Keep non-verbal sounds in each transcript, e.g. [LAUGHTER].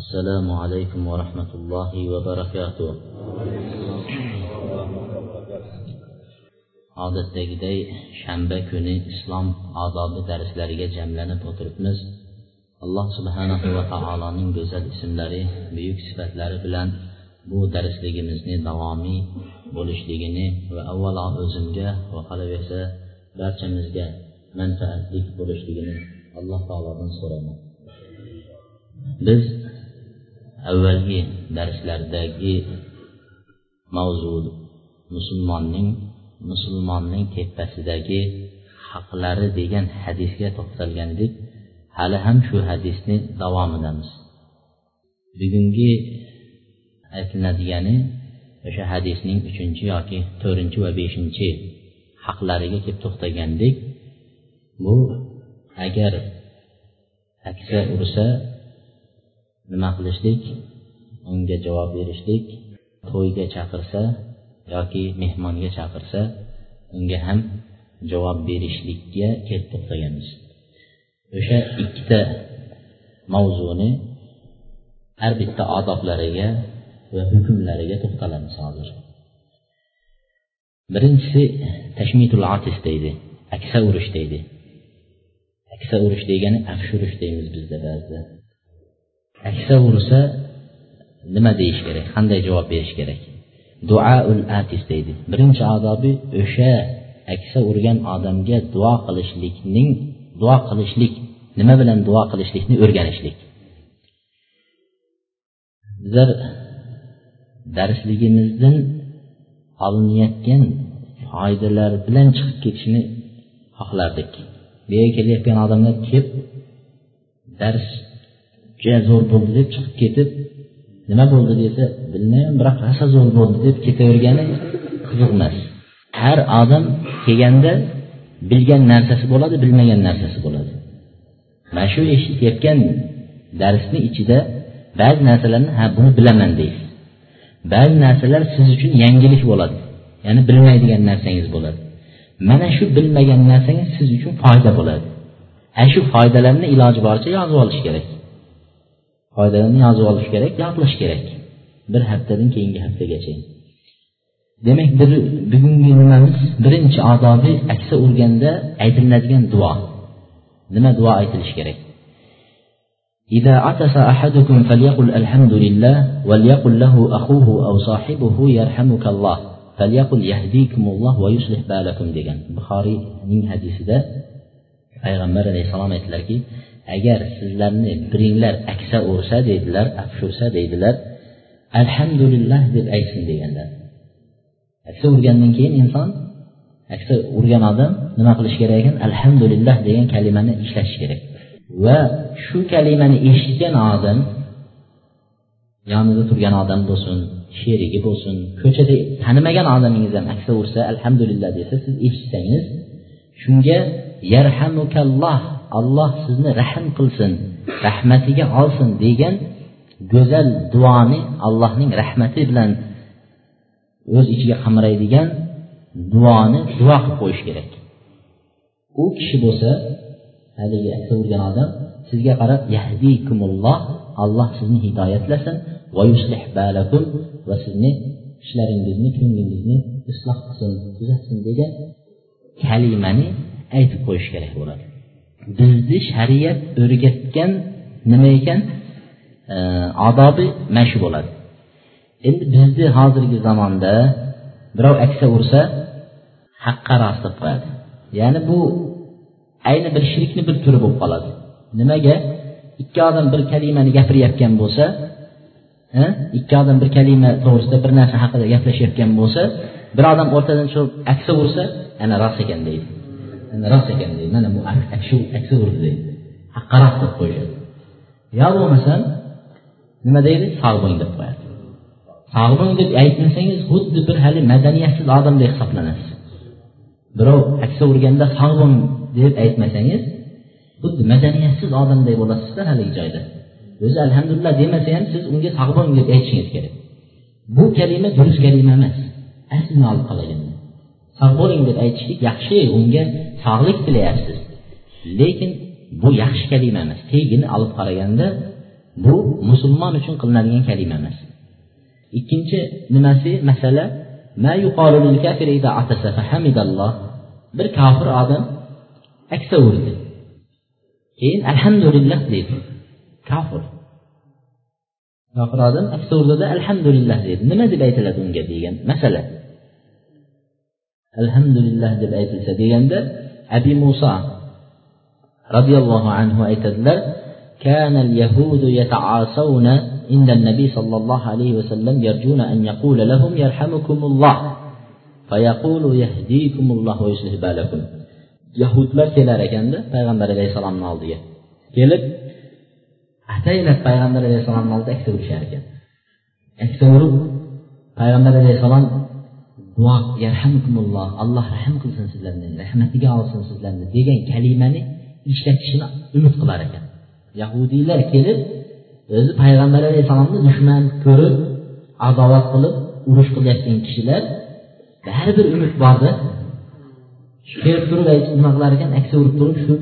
السلام عليكم ورحمة الله وبركاته odatdagiday shanba kuni islom odobi darslariga jamlanib o'tiribmiz alloh subhanahu va taoloning go'zal ismlari buyuk sifatlari bilan bu darsligimizni davomiy bo'lishligini va avvalo o'zimga va qolaversa barchamizga manfaatli bo'lishligini alloh taolodan so'rayman biz avvalgi darslardagi mavzu musulmonning musulmonning tepasidagi haqlari degan hadisga to'xtalgan edik hali ham shu hadisni davomidamiz. Bugungi aytiladigani o'sha hadisning uchinchi yoki to'rtinchi va beshinchi haqlariga kelib to'xtagandik bu agar aksa ursa nima qilishlik unga javob berishlik to'yga chaqirsa yoki mehmonga chaqirsa unga ham javob berishlikka kelib to'xtaganmiz o'sha ikkita mavzuni har bitta odoblariga va hukmlariga to'xtalamiz hozir. Birinchisi tashmitul atis deydi aksa urish deydi. Aksa urish degani afsh urish deymiz bizda ba'zida. Aksa ursa nima deyish kerak? Qanday javob berish kerak? Duaul atis deydi. Birinchi odobi o'sha aksa urgan odamga duo qilishlikning duo qilishlik nima bilan duo qilishlikni o'rganishlik. Bizlar darsligimizdan olinayotgan foydalar bilan chiqib ketishni xohlardik. Bu yerga kelayotgan odamlar kelib dars juda zo'r bo'ldi deb chiqib ketib nima bo'ldi desa bilmayman biroq rosa zo'r bo'ldi deb ketavergani qiziq emas har odam kelganda bilgan narsasi bo'ladi bilmagan narsasi bo'ladi. Mana shu eshitayotgan darsni ichida ba'zi narsalarni ha buni bilaman deysiz. Ba'zi narsalar siz uchun yangilik bo'ladi ya'ni bilmaydigan narsangiz bo'ladi. Mana shu bilmagan narsangiz siz uchun foyda bo'ladi. Ana shu foydalarni iloji boricha yozib olish kerak. foydalarni yozib olish kerak yodlash kerak bir haftadan keyingi haftagacha demak bir bugungi nimamiz birinchi odobi aksa urganda aytiladigan duo nima duo aytilishi kerak إذا عطس أحدكم فليقل الحمد لله وليقل له أخوه أو صاحبه يرحمك الله فليقل يهديكم الله ويصلح بالكم degan buxoriyning hadisida payg'ambar alayhissalom aytdilarki agar sizlarni biringlar aksa ursa deydilar afshusa deydilar alhamdulillah deb aytsin deganlar. Aksa urgandan keyin inson aksa urgan odam nima qilishi kerak ekan? Alhamdulillah degan kalimani ishlatish kerak. Va shu kalimani eshitgan odam yonida turgan odam bo'lsin sherigi bo'lsin ko'chada tanimagan odamingiz ham aksa ursa alhamdulillah desa siz eshitsangiz shunga yarhamukalloh alloh sizni rahm qilsin rahmatiga olsin degan go'zal duoni allohning rahmati bilan o'z ichiga qamraydigan duoni duo qilib qo'yish kerak. U kishi bo'lsa haligi urgan odam sizga qarab yahdikumulloh alloh sizni hidoyatlasin va yuslih balakum va sizni ishlaringizni ko'nglingizni isloh qilsin tuzatsin degan kalimani aytib qo'yish kerak bo'ladi. Bizni shariat o'rgatgan nima ekan? Odobi mana shu bo'ladi. Endi bizni hozirgi zamonda birov aksa ursa haqqa rost deb qo'yadi. Ya'ni bu ayni bir shirkni bir turi bo'lib qoladi. Nimaga? Ikki odam bir kalimani gapirayotgan bo'lsa ikki odam bir kalima to'g'risida bir narsa haqida gaplashayotgan bo'lsa bir odam o'rtadan chiqib aksa ursa ana rost ekan deydi. Rost ekan deydi. Mana bu aksi urdi deydi. Haqqaroq rost deb qo'yishadi. Yo bo'lmasa nima deydi? Sog' deb qo'yadi. Sog' deb aytmasangiz xuddi bir hali madaniyatsiz odamdek hisoblanasiz. Birov aksa urganda sog' deb aytmasangiz xuddi madaniyatsiz odamday bo'lasizda haligi joyda. O'zi alhamdulillah demasa ham siz unga sog' deb aytishingiz kerak. Bu kalima durust kalima emas. Aslini olib qolaganda sog' bo'ling deb aytishlik yaxshi unga sog'lik tilayapsiz. Lekin bu yaxshi kalima emas tegini olib qaraganda bu musulmon uchun qilinadigan kalima emas ikkinchi nimasi? Masala bir kofir odam aksa urdi. Keyin alhamdulillah deydi. Kofir. Kofir odam aksa urdida alhamdulillah deydi. Nima deb aytiladi unga degan masala. الحمد لله alhamdulillah deb أبي موسى رضي الله عنه anhu aytadilar كان اليهود يتعاصون عند النبي صلى الله عليه وسلم يرجون أن يقول لهم يرحمكم الله فيقول يهديكم الله ويسلح بالكم يهود لا كلا ركند پیغمبر عليه السلام نال دیه کلیب احتیل پیغمبر عليه السلام نال أكثر اکثر شرکت اکثر پیغمبر عليه السلام yarhamkumulloh alloh rahm qilsin sizlarni rahmatiga olsin sizlarni degan kalimani ishlatishini umid qilar ekan. Yahudiylar kelib o'zi payg'ambar alayhissalomni dushman ko'rib adovat qilib urush qilayotgan kishilar baribir umid borda kelib turib nima qilar ekan aksa urib turib shu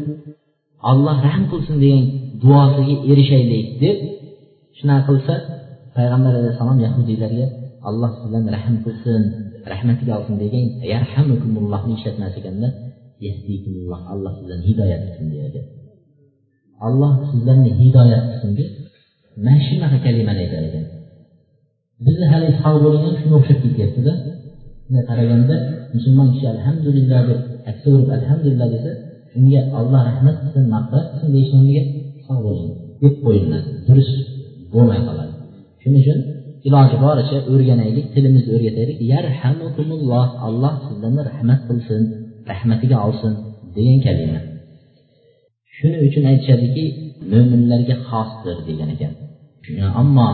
alloh rahm qilsin degan duosiga erishaylik deb shunaqa qilsa payg'ambar alayhissalom yahudiylarga alloh sizlarni rahm qilsin rahmatiga olsin degan yarhamukumullohni ishlatmas ekanda yahdikumulloh alloh sizlarni hidoyat qilsin deyadi. Alloh sizlarni hidoyat qilsin deb mana shunaqa kalimani aytar ekan. Bizni hali sog' bo'lgan shunga o'xshab ketyaptida. Shunday qaraganda musulmon kishi alhamdulillah deb aksa urib alhamdulillah desa unga olloh rahmat qilsin mag'firat qilsin deyishni o'rniga sog' bo'ling deb qo'yiladi. Durust bo'lmay qoladi. Shuning uchun iloji boricha o'rganaylik tilimizni o'rgataylik. Yarhamukumulloh alloh sizlarni rahmat qilsin rahmatiga olsin degan kalima. Shuning uchun aytishadiki mo'minlarga xosdir degan ekan. Ammo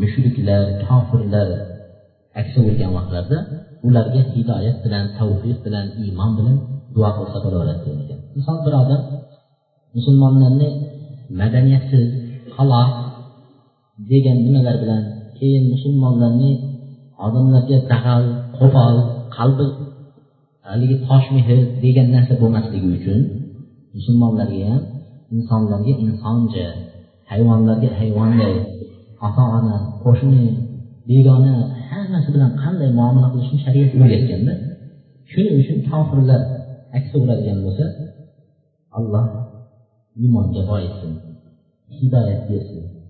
mushriklar kofirlar aksa bo'lgan vaqtlarda ularga hidoyat bilan tavfiq bilan iymon bilan duo qilsa bo'laveradi degan ekan. Misol bir odam musulmonlarni madaniyatsiz halok degan nimalar bilan keyin musulmonlarni odamlarga dag'al qo'pol qalbi haligi tosh mehr degan narsa bo'lmasligi uchun musulmonlarga ham insonlarga insoncha hayvonlarga hayvonday ota ona qo'shni begona hammasi bilan qanday muomala qilishni shariat o'rgatganda shuning uchun kofirlar aksa uradigan bo'lsa alloh iymonga boyitsin hidoyat bersin.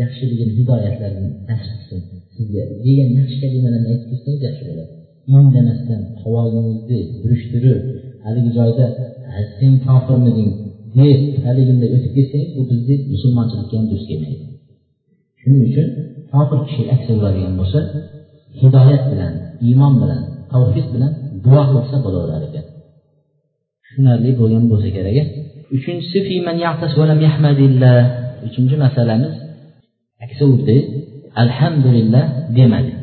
Yaxshiligini hidoyatlarini nasib qilsin. Sizga degan yaxshi kalimalarni aytib tursangiz yaxshi bo'ladi. Indamasdan qovog'ingizni burishtirib haligi joyda sen kofirmiding? deb haliginday o'tib ketsangiz bu bizni musulmonchilikka ham duch kelmaydi. Shuning uchun kofir kishi aksa bo'ladigan bo'lsa hidoyat bilan iymon bilan tavhid bilan duo qilsa bo'laverar ekan. Tushunarli bo'lgan bo'lsa kerak uchinchisi uchinchi masalamiz aksa urdi alhamdulillah demadi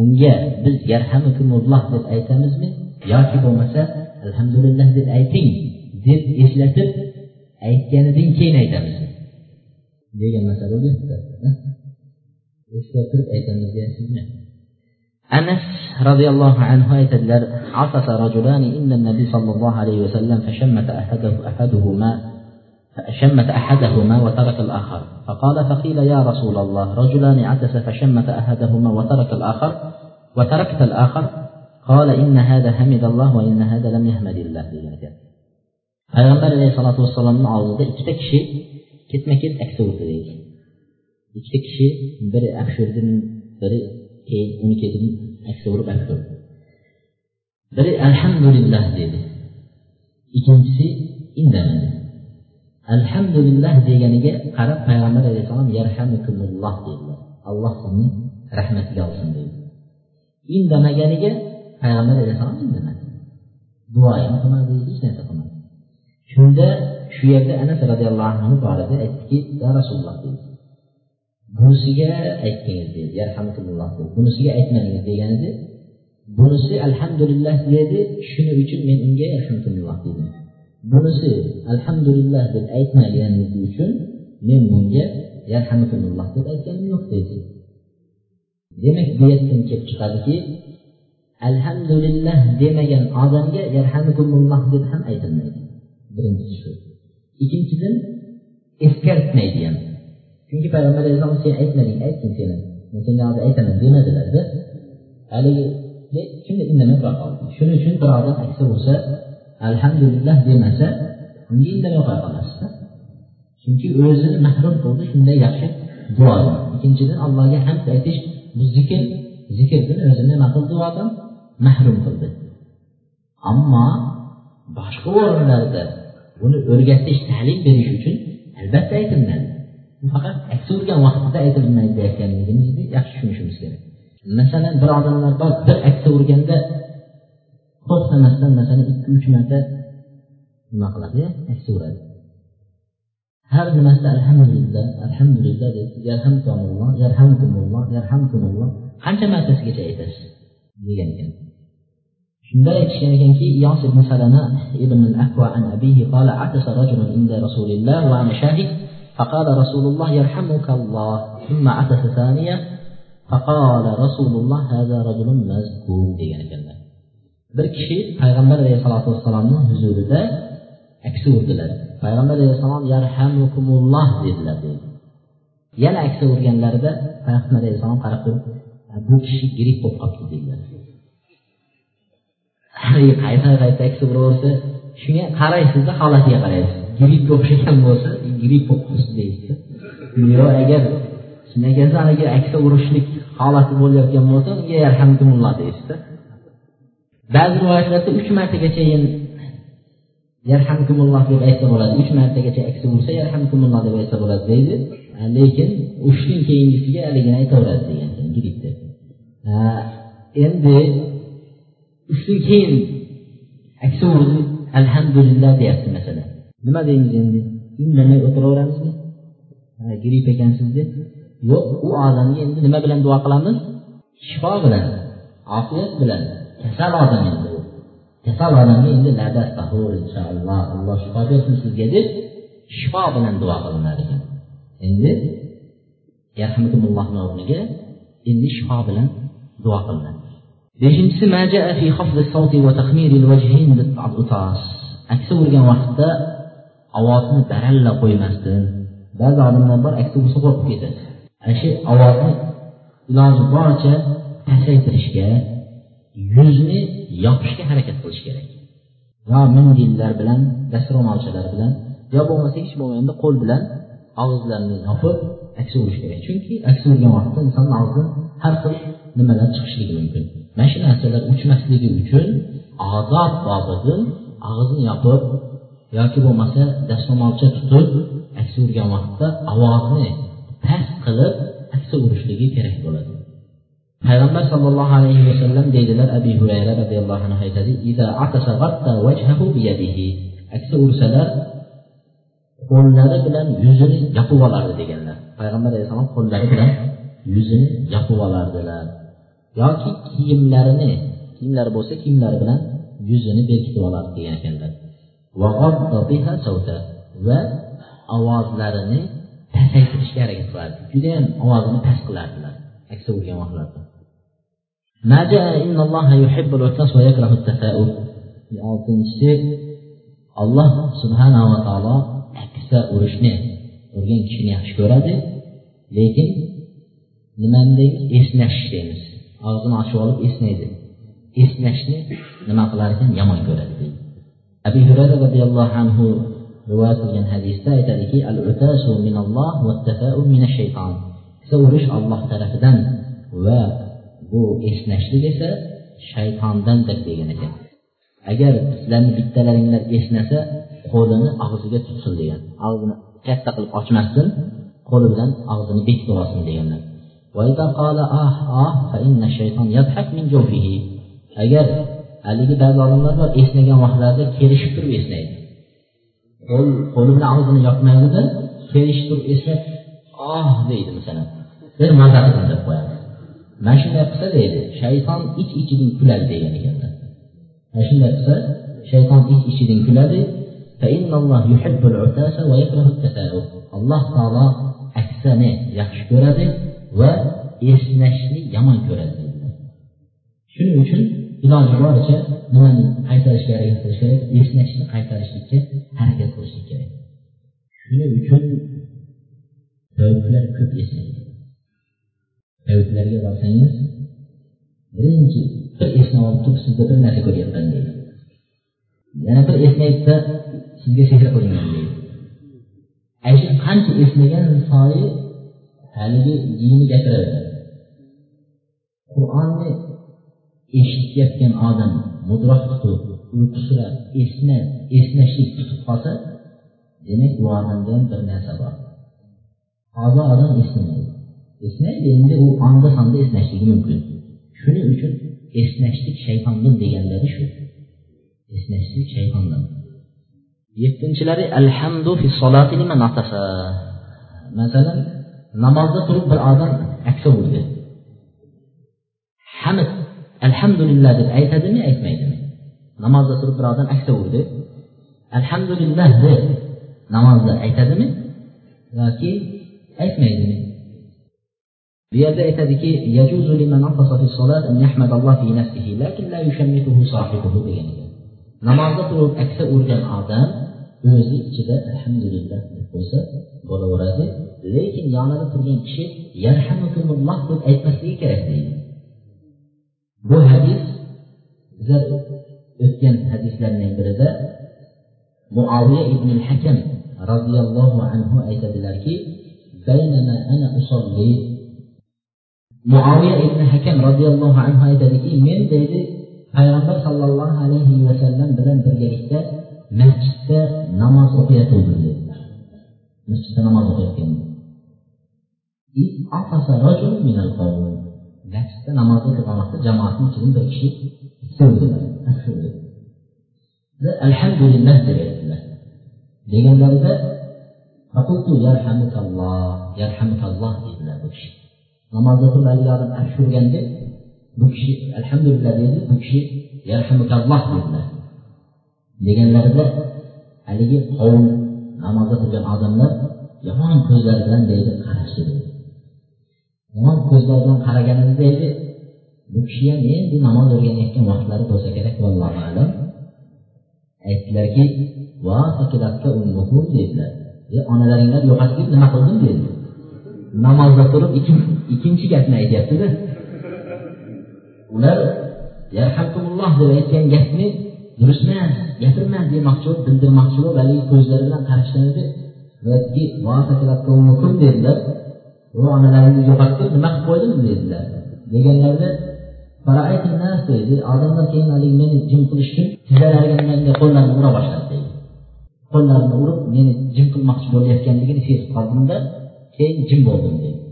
unga biz yarhamukumulloh deb aytamizmi yoki bo'lmasa alhamdulillah deb ayting deb eslatib aytganidan keyin aytamiz degan masala bo'lyapti eslatib aytamiz deyapsizmi anas roziyallohu anhu aytadilar عطس رجلان إن النبي صلى الله عليه وسلم فشمت أحده أحدهما فشمت أحدهما وترك الآخر فقال فقيل يا رسول الله رجلان عطس فشمت أحدهما وترك الآخر وتركت الآخر قال إن هذا حمد الله وإن هذا لم يحمد الله degan payg'ambar alayhissalotu vassalomni oldida ikkita kishi ketma ket aksa urdi deydi ikkita kishi biri afshurdi biri keyin uni keyin aksa urib afshurdi biri alhamdulillah dedi ikkinchisi indamadi alhamdulillah deganiga qarab payg'ambar alayhissalom yarhamukumulloh dedilar. Alloh sizni rahmatiga olsin dedi indamaganiga payg'ambar alayhissalom indamadi. Duo ham qilmadi hech narsa qilmadi. Shunda shu yerda anas roziyallohu anhu bor edi aytdiki ya rasululloh dedi. Bunisiga aytdingiz deydi bunisiga aytmadingiz degan edi bunisi alhamdulillah dedi. Shuning uchun men unga alhamdulillah dedim bunisi alhamdulillah deb aytmaganligi uchun men bunga yarhamakumulloh deb aytganim yo'q deydi. Demak bu yerdan kelib chiqadiki alhamdulillah demagan odamga yarhamakumulloh deb ham aytilmaydi. Birinchisi shu. Ikkinchidan eskartmaydi ham. Chunki payg'ambar alayhissalom sen aytmading aytgin seni. Men senga hozir aytaman demadilarda. Haligi shunday indamay qo'ya qoldi shuning uchun bir odam aytsa bo'lsa alhamdulillah demasa unga indamay qo'ya qolasizda chunki o'zini mahrum qildi shunday yaxshi duodan ikkinchidan allohga hamd aytish bu zikr zikrdan o'zini nima qildi duodan mahrum qildi. Ammo boshqa o'rinlarda buni o'rgatish ta'lim berish uchun albatta aytilmadi bu faqat aks urgan vaqtida aytilmaydi deyotganligimizni yaxshi tushunishimiz kerak. Masalan bir odamlar bor bir aksa urganda to'xtamasdan masalan ikki uch marta nima qiladi uradi har nimasida alhamdulillah alhamdulillah deysiz yarhamkumulloh yarhamkumulloh yarhamkumulloh qancha martasigacha aytasiz degan ekan shunda aytishgan ekanki iyos ibn salama ibn al akva an abihi قال عطس رجل عند رسول الله وأنا شاهد فقال رسول الله يرحمك الله ثم عطس ثانية فقال رسول الله هذا رجل degan ekanlar bir kishi payg'ambar alayhissalotu vassalomni huzurida aksa urdilar. Payg'ambar alayhissalom yarhamukumulloh dedilar yana aksa urganlarida payg'ambar alayhissalom qarab turib bu kishi gripp bo'lib qolibdi dedilar qayta qayta aksa uraversa shunga qaraysizda holatiga qaraysiz. Grippga o'xshagan bo'lsa gripp bo'lib qolibsiz deyishdi yo agar chinakasi haligi aksa urishlik holati bo'layotgan bo'lsa unga yarhamkumulloh deyishdi ba'zi rivoyatlarda uch martagacha yarhamkumulloh deb aytsa bo'ladi. Uch martagacha aksa bo'lsa yarhamkumulloh deb aytsa bo'ladi deydi. Lekin uchdan keyingisiga haligini aytaveradi degan grippni endi uchdan keyin aksa alhamdulillah deyapti masalan nima deymiz endi? Indamay o'tiraveramizmi? Gripp ekansiz deb. Yo'q u odamga endi nima bilan duo qilamiz? Shifo bilan ofiyat bilan. Kasal odam endi u kasal odamga endi labas tahur inshaalloh alloh shifo bersin sizga deb shifo bilan duo qilinar ekan endi yarhamkumullohni o'rniga endi shifo bilan duo qilinadi. Beshinchisi aksa urgan vaqtda ovozni baralla qo'ymasdan ba'zi odamlar bor aksa ursa qo'rqib ketadi. Ana shu ovozni iloji boricha pasaytirishga yuzni yopishga harakat qilish kerak. Yo mindillar bilan dastro'molchalar bilan yo bo'lmasa hech bo'lmaganda qo'l bilan og'izlarini yopib aksa urish kerak. Chunki aksa urgan vaqtda insonni og'zidan har xil nimalar chiqishligi mumkin. Mana shu narsalar uchmasligi uchun odob bobida og'izni yopib yoki bo'lmasa dastro'molcha tutib aksa urgan vaqtda ovozni past qilib aksa urishligi kerak bo'ladi. Payg'ambar sollallohu alayhi vasallam deydilar abi hurayra roziyallohu anhu aytadi aksa ursalar qo'llari bilan yuzini yopib olardi deganlar. Payg'ambar alayhissalom qo'llari bilan yuzini yopib olardilar. Yoki kiyimlarini kiyimlari bo'lsa kiyimlari bilan yuzini berkitib olardi degan ekanlar. Va ovozlarini pasaytirishga harakat qilardi. Judayam ovozini past qilardilar aksa urgan vaqtlarda. Oltinchisi alloh subhanava taolo aksa urishni urgan kishini yaxshi ko'radi. Lekin nimani deymiz esnash deymiz. Og'zini ochib olib esnaydi. Esnashni nima qilar ekan? Yomon ko'radi deydi. Abi hurayra roziyallohu anhu rivoyat qilgan hadisda aytadiki al utasu minalloh vattafau minashayton esa urish olloh tarafidan va bu esnashlik esa shaytondandir degan ekan. Agar sizlarni bittalaringlar esnasa qo'lini og'ziga tutsin degan og'zini katta qilib ochmasdan qo'li bilan og'zini bekitib olsin deganlar. Ah, ah, Agar haligi ba'zi odamlar bor esnagan vaqtlarida kelishib turib esnaydi. Qo'l qo'li bilan og'zini yopmaydida kelishib turib esnab oh deydi masalan. Bir maza qildim deb qo'yadi. ماشي nəfsə deyil, şeytan iç içidin külədi deyəndə. Məşin nəfsə şeytan iç içidin külədi. Fə innallah yuhibbul utasa və yekrahut tasarruf. Allah Taala əksəni yaxşı görədi və esnəşni yaman görədi. Şunun üçün ilacı barca niməni qaytarış kerak, qaytarış kerak, esnəşni qaytarışlikka hərəkət qilish kerak. Shuning uchun tövbələr ko'p esnaydi. Tavblarga borsangiz birinchi bir esni olib turib sizda bir narsa ko'ryapman deydi. Yana bir esnaydida sizga sehr qilingan deydi. Ana shu qancha esnagan soyi haligi jinni gapiraveradi qur'onni eshitayotgan odam mudroq tutib uyqusirab esna esnashlik tutib qolsa demak bu odamda ham bir narsa bor. Hozir odam eslamaydi esnaydi endi u onda sonda esnashligi mumkin. Shuning uchun esnashlik shaytondan deganlari shu. Esnashlik shaytondan. Yettinchilari alhamdu fi solati liman atasa masalan namozda turib bir odam aksa urdi hamd alhamdulillah deb aytadimi aytmaydimi? Namozda turib bir odam aksa urdi alhamdulillah deb namozda aytadimi yoki aytmaydimi bu yerda aytadiki namozda turib aksa urgan odam o'zi ichida alhamdulillah deb qo'ysa bo'laveradi. Lekin yonida turgan kishi yarhamukumulloh deb aytmasligi kerak deydi. Bu hadis bizlar o'tgan hadislarning birida muaviya ibn hakam roziyallohu anhu aytadilarki muaviya ibn hakam roziyallohu anhu aytadiki men deydi payg'ambar sollallohu alayhi vasallam bilan birgalikda masjidda namoz o'qiyotgandim dedilar. Masjidda namoz o'qiyotgandim. Masjidda namoz o'qigan vaqtda jamoatni ichidan bir kishi so'rdilar alhamdulillah deb aytdilar. Deganlarida yarhamukalloh dedilar. Namoz kishi namozda turib bu kishi alhamdulillah deydi bu kishi yarhamukalloh dedilar. Deganlarida haligi qavm namozda turgan odamlar yomon ko'zlar bilan deydi qarashdi yomon ko'zlar bilan qaraganimizda deydi bu kishi ham endi namoz o'rganayotgan vaqtlari bo'lsa kerak vallohu alam. Aytdilarki dedilar. E onalaringlar yo'qotib nima qildim dedi namozda turib ikkinchi gapni aytyaptida. Ular yarhamkumulloh deb aytgan gapni durust emas gapirma demoqchi bo'lib bildirmoqchi bo'lib haligi ko'zlari bilan qarashgan edi dedilar. U onalaringni yo'qotib nima qilib qo'ydim? dedilar. Deganlarida deydi. Odamlar keyin haligi meni jim qilish uchun tizzalariga qo'llarini ura boshladi deydi. Qo'llarini urib meni jim qilmoqchi bo'layotganligini sezib qoldimda. Keyin jim bo'ldim deydi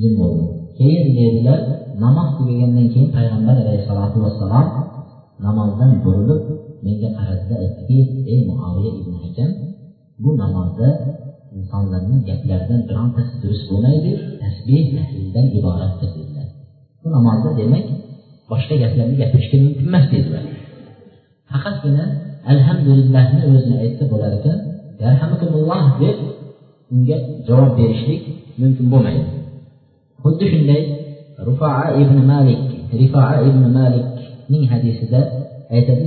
jim bo'ldim. Keyin dedilar namoz tugagandan keyin payg'ambar alayhissalotu vassalom namozdan burilib menga qaradida aytdiki ey muoviya ibn hakam bu namozda insonlarning gaplaridan birontasi durust bo'lmaydi tasbeh tahlildan iboratdir dedilar. Bu namozda demak boshqa gaplarni gapirishga mumkin emas dedilar. Faqatgina alhamdulillahni o'zini aytsa bo'lar ekan yarhamukumulloh deb unga javob berishlik mumkin bo'lmaydi xuddi shunday rufaa ibn malik rifaa ibn malikning hadisida aytadi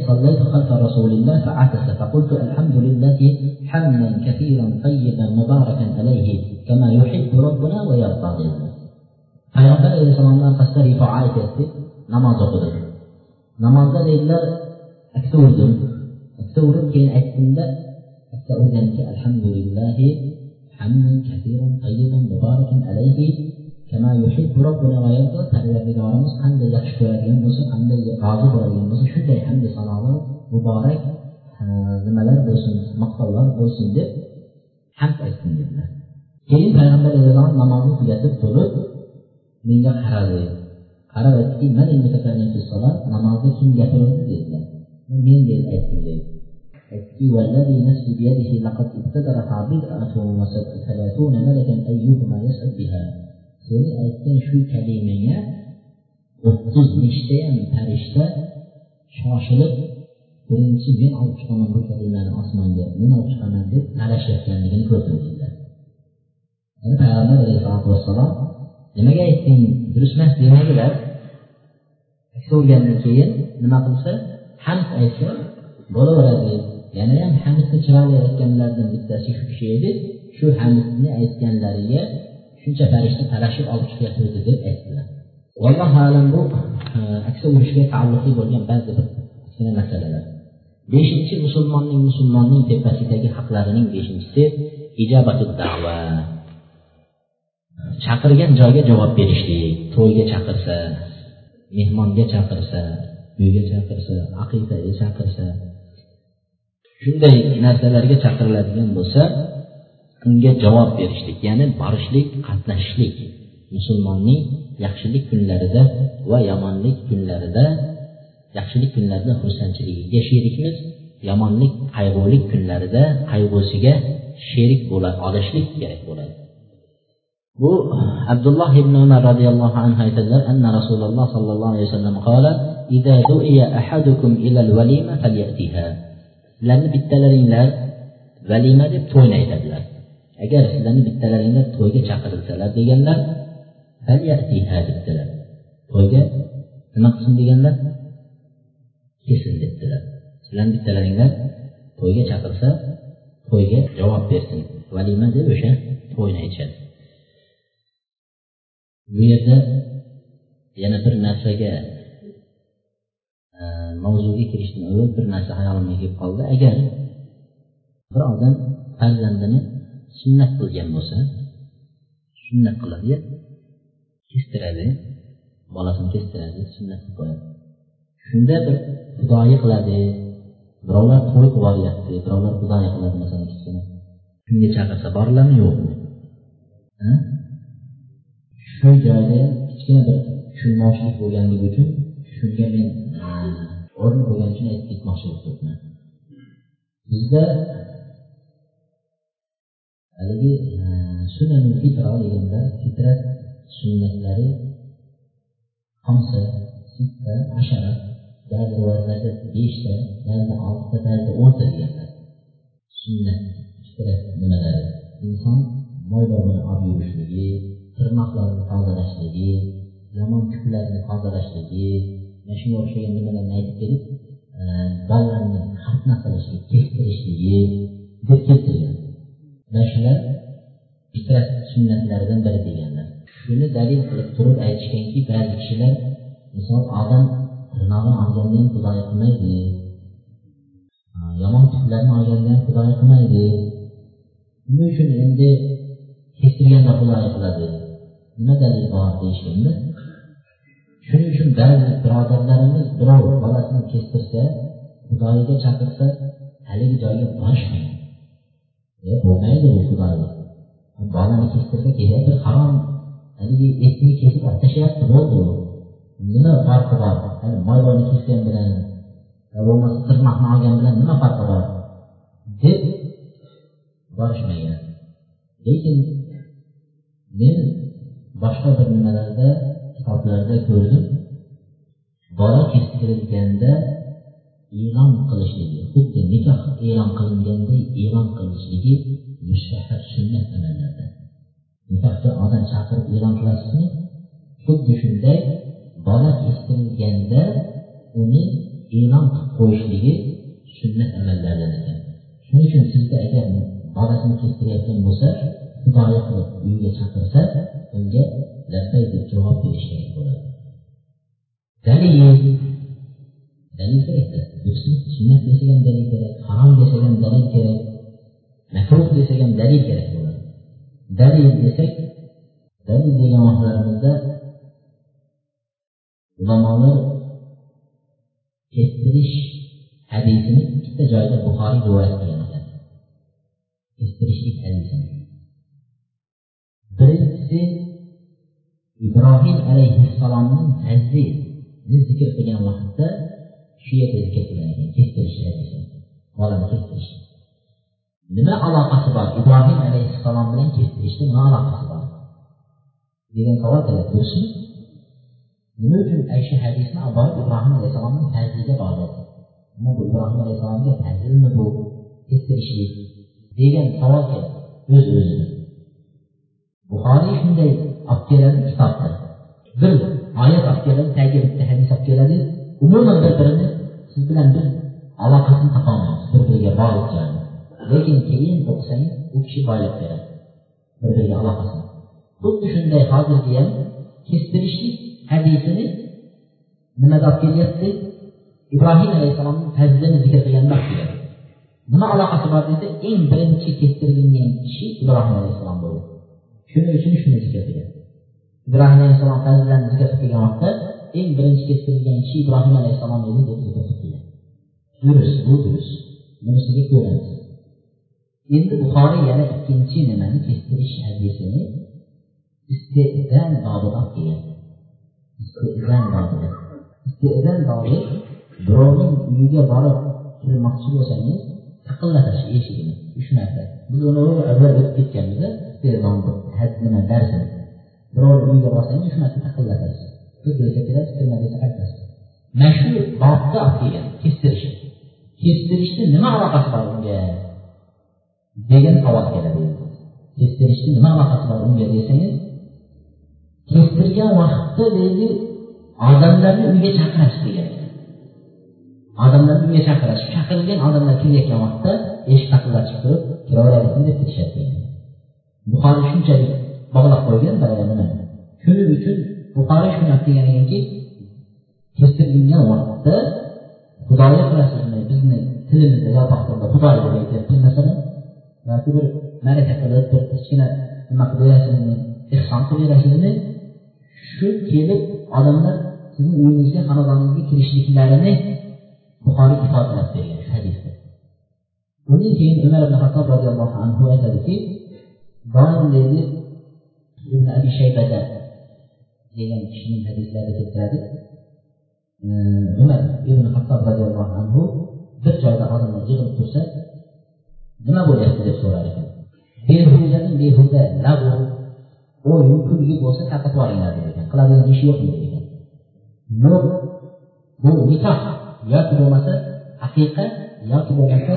رسول الله فعكس فقلت الحمد لله حمدا كثيرا طيبا مباركا عليه كما يحب ربنا ويرضى لله payg'ambar alayhissalomni orqasida rifo aytyapti namoz o'qidi namozda deydilar aksa urdim aksa urib keyin aytdimda aksa urgancha alhamdulillahi hamdan kasiran tayyiban mubarakan alayhi kama yuhibbu robbuna va yarda parvardigorimiz qanday yaxshi ko'radigan bo'lsa qanday rozi bo'ladigan bo'lsa shunday hamda sanolar muborak nimalar bo'lsin maqtovlar bo'lsin deb hamd aytdim dedilar keyin payg'ambar alayhissalom namozni tugatib turib menga qaradi qarab aytdiki namozda kim gapirdi dedilar men dedi aytdim deydi والذي نفسي بيده لقد ابتدرها بضعة وثلاثون ملكا أيهما يسعد بها seni aytgan shu kalimaga o'ttiz nechtayam farishta shoshilib birinchi men olib chiqaman bu kalimani osmonga men olib chiqaman deb talashayotganligini ko'rdim dedilar yani payg'ambar alayhisalotu vassalom nimaga aytding durust emas demadilar bo'lgandan keyin nima qilsa hamd aytsa bo'laveradi yana ham hamidni chiroyli bittasi shu kishi edi. Shu hamidni aytganlariga shuncha farishta talashib olib chiqyapti deb aytdilar. Vallohu alam bu e, aksa urushga taalluqli bo'lgan ba'zi bir kichkina masalalar. Beshinchi musulmonning musulmonning tepasidagi haqlarining beshinchisi ijobatu dava chaqirgan joyga javob berishlik to'yga chaqirsa mehmonga chaqirsa uyga chaqirsa aqidaga chaqirsa shunday narsalarga chaqiriladigan bo'lsa unga javob berishlik ya'ni borishlik qatnashishlik musulmonning yaxshilik kunlarida va yomonlik kunlarida yaxshilik kunlarida xursandchiligiga sherikmiz yomonlik qayg'ulik kunlarida qayg'usiga sherik bo'la olishlik kerak bo'ladi bu abdulloh ibn umar roziyallohu anhu aytadilar anna rasululloh sollallohu alayhi vasallam qola إذا دعي أحدكم إلى الوليمة فليأتها sizlarni bittalaringlar valima deb to'yni aytadilar agar sizlarni bittalaringlar to'yga chaqirilsalar deganlar debdilar. To'yga nima qilsin deganlar kelsin debdilar. Sizlarni bittalaringlar to'yga chaqirsa to'yga javob bersin. Valima deb o'sha to'yni aytishadi bu yerda yana bir narsaga mavzuga kirishdan avval bir narsa hayolimga kelib qoldi. Agar bir odam farzandini sunnat qilgan bo'lsa sunnat qiladi kestiradi bolasini kestiradi sunnat qilib qo'yadi. Shunda bir xudoyi qiladi birovlar to'y qilib olyapti birovlar xudoyi qiladi masalan kichkina shunga chaqirsa boriladimi yo'qmi shu joyda kichkina bir tushunmovchilik bo'lganligi uchun shunga men o'rin bo'lgani uchun aytib ketmoqchi bo'lib turibman bizda haligi e, sunanul fitra deganda fitrat sunnatlari xamsa sitta ashara ba'zi rivoyatlarda beshta ba'zida oltita ba'zida o'nta deganlar. Sunnat fitrat nimalari? Inson mo'ylovini olib yurishligi tirnoqlarini tozalashligi yomon tuklarni tozalashligi mana shunga o'xshagan nimalarni aytib kelib bolalarni xatna qilishlik kestirishligi deb keltirgan mana shular fitrat sunnatlaridan biri deganlar. Shuni dalil qilib turib aytishganki ba'zi kishilar misol odam tirnog'ini olganda ham xudoyi qilmaydi eh, yomon tuklarni olganda ham xudoyi qilmaydi. Nima uchun endi kestirganda xudoyi qiladi? Nima dalil bor deyishganda shuning uchun ba'zi birodarlarimiz birov bolasini kestirsa xudoyiga chaqirsa haligi joyga borishmaydi. E, bo'lmaydi bu xudoyi bolani kestirsa kerak bir harom haligi etini kesib olib tashlayapti bo'ldi nima farqi bor? Moyvoni kesgan bilan bo'lmasa tirnoqni olgan bilan nima farqi bor? Deb borishmagan lekin men boshqa bir nimalarda kitoblarda ko'rinib bola keskirilganda e'lon qilishligi xuddi nikoh e'lon qilinganday e'lon qilishligi mustahab sunnat amallardan nikohga odam chaqirib e'lon qilasizmi? Xuddi shunday bola keskirilganda uni e'lon qilib qo'yishligi sunnat amallardan ekan. Shuning uchun sizda agar bolasini kestirayotgan bo'lsa xudoyi qilib uyiga chaqirsa unga labbay deb javob berish kerak bo'ladi. Dalil. Dalil kerakda sunnat desak ham dalil kerak harom desak ham dalil kerak makruh desak ham dalil kerak bo'ladi. Dalil desak dalil degan vaqtlarimizda ulamolar kestirish hadisini ikkita joyda buxoriy rivoyat qilgan ekan. Kestirishlik hadisini. Birinchisi ibrohim alayhissalomning hajdini zikr qilgan vaqtda shu yerda zikr qilingan kestirish bolani kestirish nima aloqasi bor ibrohim alayhissalom bilan kestirishni nima aloqasi bor degan savol keladi durustmi nima uchun shu hadisni olib borib ibrohim alayhissalomni fazliga bog'ladi nima bu ibrohim alayhissalomga fazlmi bu? Kestirishlik degan savol keladi o'z o'zidan buxoriy shunday olib keladi kitobda bir oyat olib keladi tagiga bitta hadis olib keladi umuman bir birini siz bilan biz aloqasini topolmaymiz bir biriga bog'liq joyini lekin keyin o'qisangiz u kishi boylab beradi bir biriga aloqasini. Xuddi shunday hozirgi ham kestirishlik hadisini nimada olib kelyapti? İbrohim alayhissalomning fazlini zikr qilganda olib keladi. Nima aloqasi bor desa eng birinchi kestirilgan kishi ibrohim alayhissalom bo'ldi shuning uchun shuni zikr qilgan ibrohim alayhissalom fazillarni zikr qilib kelgan vaqtda eng birinchi keltirilgan kishi ibrohim alayhissalom edi deb zikr qilgan durust bu durust bunisiga ko'ramiz. Endi buxoriy yana ikkinchi nimani kestirish hadisini istezan babida kelgan. Istezan bobida istezan bobi birovning uyiga borib kirmoqchi bo'lsangiz taqillatish eshigini uch marta biz uni avval o'tib ketganmiz istezon nima darsi birovni uyiga borsangiz uch narsa taqillatasiz. Kir desa kelasiz kirma desa qaytasiz mana shu bobda olib kelgan kestirish kestirishni nima aloqasi bor unga degan savol keladi kestirishni nima aloqasi bor unga desangiz kestirgan vaqtda deydi odamlarni uyga chaqirash degan. Odamlarni uyga chaqirash chaqirilgan odamlar kelayotgan vaqtda eshik taqillatib turib kiraveraylikmi deb ketishadi degan. Buxoriy shunchalik bog'lab qo'ygan nima? Shuning uchun buxoriy shuni olib kelgan ekanki kestirilgan vaqtda xudoga qilasizmi bizni tilimizda yopiq tilda xudoy deb aytyapmiz masalan yoki bir ma'raka qilib bir kichkina nima qilib berasizmi ehson qilib berasizmi shu kelib odamlar sizni uyingizga xonadoningizga kirishliklarini buxoriy ifodalab bergan shu hadisda. Undan keyin umar ibn hattob roziyallohu anhu aytadiki doim deydi ibn abi shaybada degan kishining hadislarida keltiradi e, umar ibn hattob roziyallohu anhu bir joyda odamlar yig'ilib tursa nima bo'lyapti deb so'rar ekan. Behudadan behuda lagu o'yin kulgi bo'lsa tarqatib yuboringlar der ekan. Qiladigan ishi yo'qmi der ekan. Yo'q bu nikoh yoki bo'lmasa aqiqa yoki bo'lmasa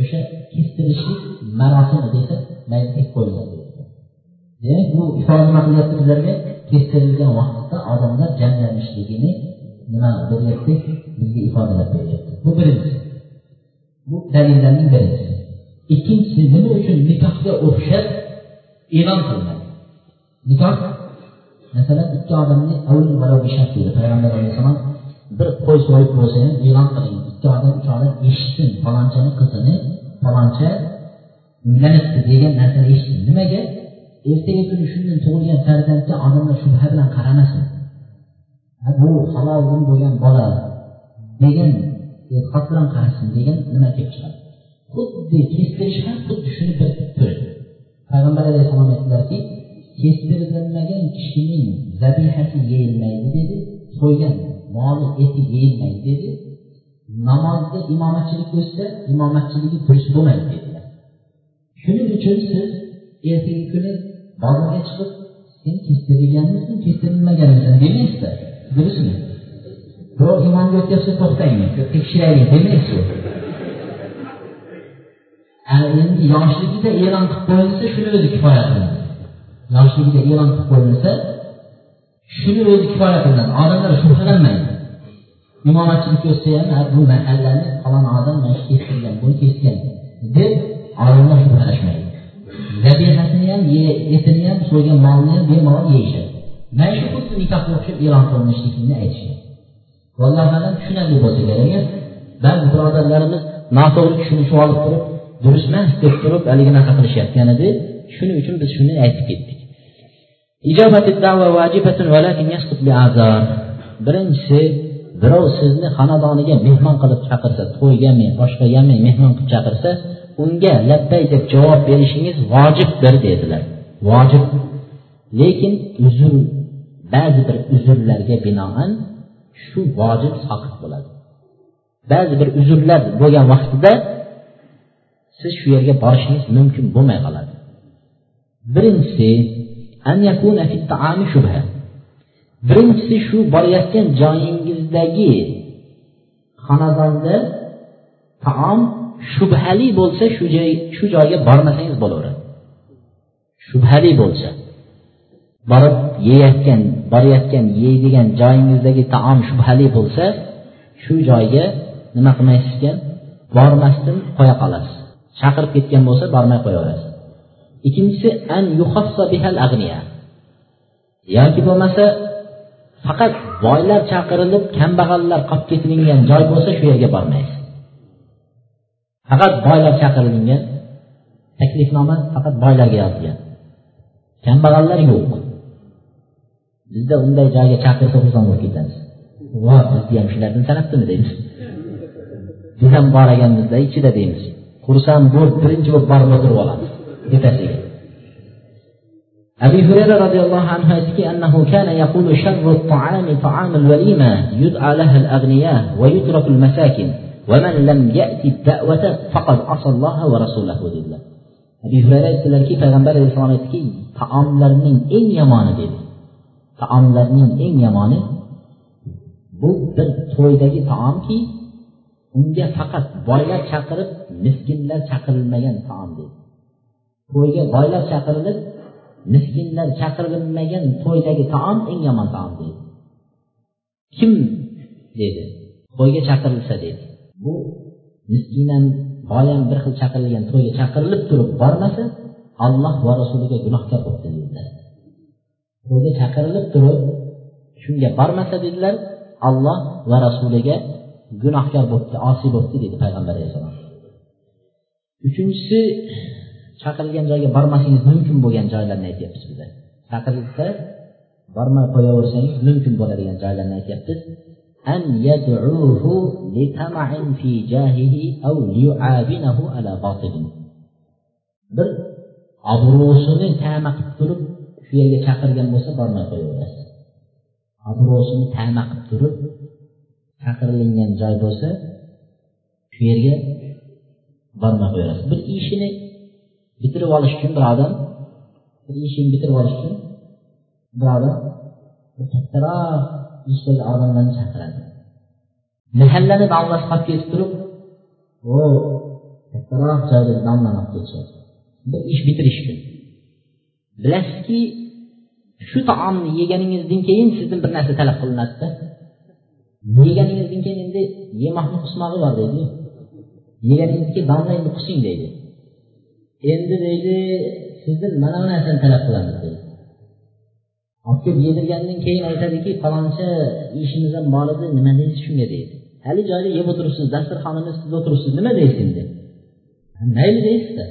o'sha kestirishlik marosimi desa mayli deb qo'yinglar demak bu ifoda nima qilyapti bizlarga kestirilgan vaqtda odamlar jamlanishligini nima beryapti bizga ifodalab beryapti. Bu birinchisi bu dalillarning birinchisi ikkinchisi nima uchun nikohga o'xshab e'lon qilinadi? Nikoh masalan ikki odamni deydi. Payg'ambar alayhissalom bir qo'y so'yib bo'lsa ham e'lon qiling. Ikki odam uch odam eshitsin palonchani qizini faloncha uylanibdi degan narsani eshitdim. Nimaga? Ertaga kuni shundan tug'ilgan farzandga odamlar shubha bilan qaramasin. Bu haloldan bo'lgan bola degan e'tiqod bilan qarasin degan nima kelib chiqadi? Xuddi kestirish ham xuddi shuni bir turi payg'ambar alayhissalom aytdilarki kestirilmagan kishining zabihasi yeyilmaydi dedi. To'ygan moli eti yeyilmaydi dedi. Namozda imomatchilik qilsa imomatchiligi durust bo'lmaydi dedi. Shuning uchun siz ertangi kuni bozorga chiqib sen kestirilganmisan kestirilmaganmisan demaysizda. Durustmi birov imomga o'tyapsa to'xtang tekshiraylik demaysiz endi yoshligida e'lon qilib qo'yilsa shuni o'zi kifoya qiladi yoshligida e'lon qilib qo'yilsa shuni o'zi kifoya qilinadi odamlar shubhalanmaydi imomatchilikka o'tsa ham bu mahallani falon odam mana shu kestirgan buni kesgan deb alloh shubhalashmaydi zabihasini ham etini ham so'ygan molni ham bemalol yeyishadi. Mana shu xuddi nikohga o'xshab e'lon qilinishligini aytishadi. Alloh alam tushunarli bo'lsa kerak ba'zi birodarlarimiz noto'g'ri tushunishib olib turib durust emas deb turib haligi naqa qilishayotgan edi shuning uchun biz shuni aytib ketdik. Birinchisi birov sizni xonadoniga mehmon qilib chaqirsa to'ygami boshqagami mehmon qilib chaqirsa unga labbay deb javob berishingiz vojibdir dedilar. Vojib. Lekin uzr ba'zi bir uzrlarga binoan shu vojib soqit bo'ladi. Ba'zi bir uzrlar bo'lgan vaqtida siz shu yerga borishingiz mumkin bo'lmay qoladi. Birinchisi birinchisi shu borayotgan joyingizdagi xonadonda taom shubhali bo'lsa shu joy shu joyga bormasangiz bo'laveradi. Shubhali bo'lsa. Borib yeyayotgan borayotgan yeydigan joyingizdagi taom shubhali bo'lsa shu joyga nima qilmaysiz ekan bormasdan qo'ya qolasiz. Chaqirib ketgan bo'lsa bormay qo'yaverasiz. Ikkinchisi an bihal yoki bo'lmasa faqat boylar chaqirilib kambag'allar qolib ketilingan joy bo'lsa shu yerga bormaysiz. Faqat boylar chaqirilgan taklifnoma faqat boylarga yozilgan kambag'allar yo'q bizda unday joyga chaqirsa xursand bo'lib ketamiz vo bizni ham shulardan sanabdimi deymiz biz ham bor ekanmizda ichida deymiz xursand bo'lib birinchi bo'lib borib o'tirib olamiz ertasiga أبي هريرة رضي الله عنه يحكي أنه كان يقول شر الطعام طعام الوليمة يدعى لها الأغنياء ويترك المساكن dedilar. Abu hurayra aytdilarki payg'ambar alayhissalom aytdiki taomlarning eng yomoni dedi. Taomlarning eng yomoni bu bir to'ydagi taomki unga faqat boylar chaqirib miskinlar chaqirilmagan taom dedi. To'yga boylar chaqirilib miskinlar chaqirilmagan to'ydagi taom eng yomon taom dedi. Kim dedi? To'yga chaqirilsa dedi. Bu miskin ham bir xil chaqirilgan to'yga chaqirilib turib bormasa alloh va rasuliga gunohkor bo'libdi dedilar. To'yga chaqirilib turib shunga bormasa dedilar alloh va rasuliga gunohkor bo'libdi osiy bo'libdi dedi payg'ambar alayhissalom uchinchisi chaqirilgan joyga bormasangiz mumkin bo'lgan joylarni aytyapmiz biza. Chaqirilsa bormay qo'yaversangiz mumkin bo'ladigan joylarni aytyapmiz. أن يدعوه لطمع في جاهه أو ليعابنه على باطل bir obro'sini tama qilib turib shu yerga chaqirgan bo'lsa bormay qo'yaverasiz obro'sini tama qilib turib chaqirilingan joy bo'lsa shu yerga bormay qo'yaverasiz bir ishini bitirib olish uchun bir odam bir ishini bitirib olish uchun bir odam kattaroq ishdagi odamlarni chaqiradi. Mahallani domlasi qolib ketib turib o kattaroq joyda domlani olib ketishadi bir ish bitirish uchun bilasizki shu taomni yeganingizdan keyin sizdan bir narsa talab qilinadida. Yeganingizdan keyin endi yemoqni qusmog'i bor deydi. Yeganingizdan keyin domla endi qusing deydi. Endi deydi sizdan mana bu narsani talab qilamiz deydi. Olib kelib yedirgandan keyin aytadiki faloncha ishimizdan bor edi nima deysiz shunga deydi. Hali joyda yeb o'tiribsiz dasturxonimiz ustida o'tiribsiz nima deysiz endi? Mayli deysizda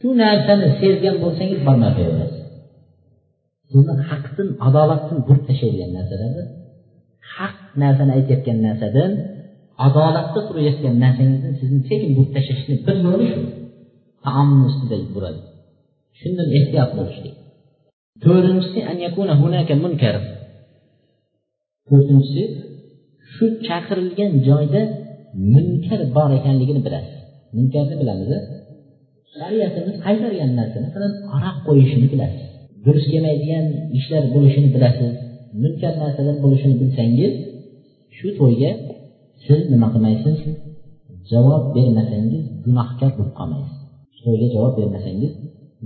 shu narsani sezgan bo'lsangiz bormay qo'yaverasiz sizni haqdan adolatdan burib tashlaydigan narsalarda haq narsani aytayotgan narsadan adolatda turayotgan narsangizni sizni sekin burib tashlashni bir yo'li shu. Taomni ustida buradi shundan ehtiyot bo'lishlik to'rtinchisi to'rtinchisi shu chaqirilgan joyda munkar bor ekanligini bilasiz. Munkarni bilamiz shariatimiz qaytargan narsa masalan aroq qo'yishini bilasiz. Durust kelmaydigan ishlar bo'lishini bilasiz. Munkar narsalar bo'lishini bilsangiz shu to'yga siz nima qilmaysiz? Javob bermasangiz gunohkor bo'lib qolmaysiz. To'yga javob bermasangiz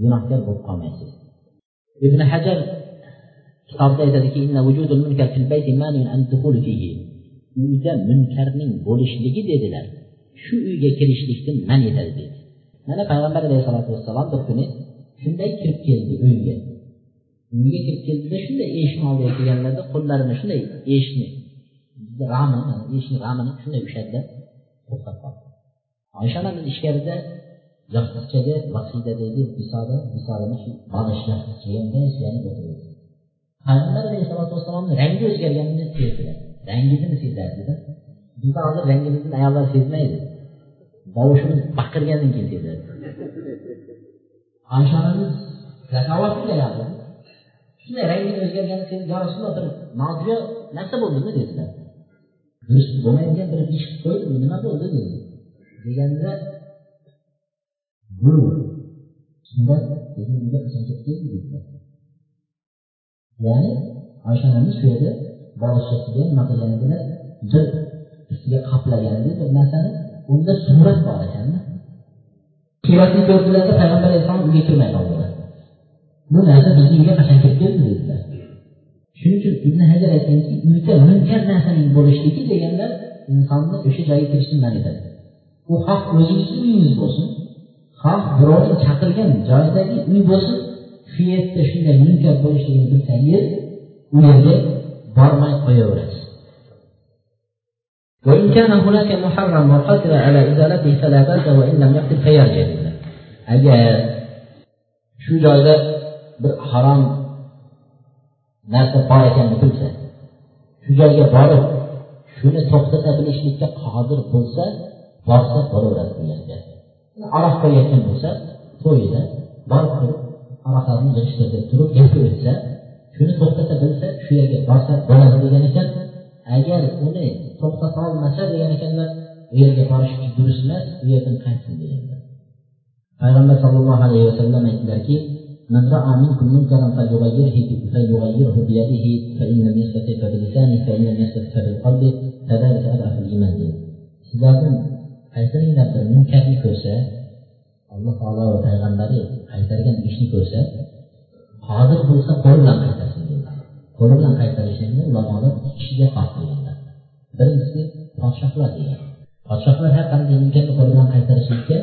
gunohkor bo'lib qolmaysiz. Ibn hajar kitobda aytadiki uyda munkarning bo'lishligi dedilar. Shu uyga kirishlikdan man etadi dedi. Mana payg'ambar alayhisalotu vassalom bir kuni shunday kirib keldi uyga. Uyga kirib keldida shunday eshikni oldiga kelganlarida qo'llarini shunday eshikni rami eshikni ramini shunday ushladida to'xtab qoldi. Oysha onamiz ichkarida yaxshichaga vasida deydi visoda visodani shu bog'ish yostiqchaga unday suyanib o'tirdi payg'ambar alayhissalotu vassalomni rangi o'zgarganini sezdilar. Rangini sezardida. Bizni hozir rangimizni ayollar sezmaydi. Tovushimiz baqirgandan keyin sezadi. Oysha onamiz zakovatli shunday rangini o'zgarganini sezib yo rasululloh bir nojo'ya narsa bo'ldimi? dedilar. Durust bo'lmaydigan bir ish qilib qo'ydimi nima bo'ldi? dedi. Deganda bu surat bizni uyga qachon kelib keldi dedilar ya'ni oysha onamiz shu yerda bolishasiga nima qilganligini bir ustiga qaplaganda bir narsani unda surat bor ekanda suratni ko'rdilarda payg'ambar alayhissalom uyga kirmay qoldilar bu narsa bizni uyga qachon kirib keldi dedilar shuning uchun ibn hajar aytganki uyda munkar narsaning bo'lishligi deganlar insonni o'sha joyga kirishni man etadi u xoh o'zingizni uyingiz bo'lsin xoh birovni chaqirgan joyidagi uy bo'lsin shu yerda shunday munkar bo'lishligini bilsangiz u yerga bormay qo'yaverasiz وإن كان هناك محرم وقدر على إزالته فلا بأس وإن لم يقدر فيرجع agar shu joyda bir harom narsa bor ekanini bilsa shu joyga borib shuni to'xtata bilishlikka qodir bo'lsa borsa bo'laveradi degan gap aroq qo'yayotgan bo'lsa to'yida borib turib aroqlarni g'ishtirib turib gapga o'tsa shuni to'xtata bilsa shu yerga borsa bo'ladi degan ekan agar uni to'xtata olmasa degan ekanlar u yerga borish durust emas u yerdan qaytsin deganlar payg'ambar sallallohu alayhi vasallam aytdilarki من رأى منكم منكرا فليغيره فليغيره بيده فإن لم يستطع فبلسانه فإن لم يستطع فبقلبه كذلك أضعف الإيمان sizlardan qaytaringlar bir munkarni ko'rsa alloh taolo va payg'ambari qaytargan ishni ko'rsa qodir bo'lsa qo'li bilan qaytarsin dedilar qo'li bilan qaytarishlikni ulamolar ikki kishiga xos deganlar birinchisi podshohlar degan. Podshohlar har qanday munkarni qo'li bilan qaytarishlikka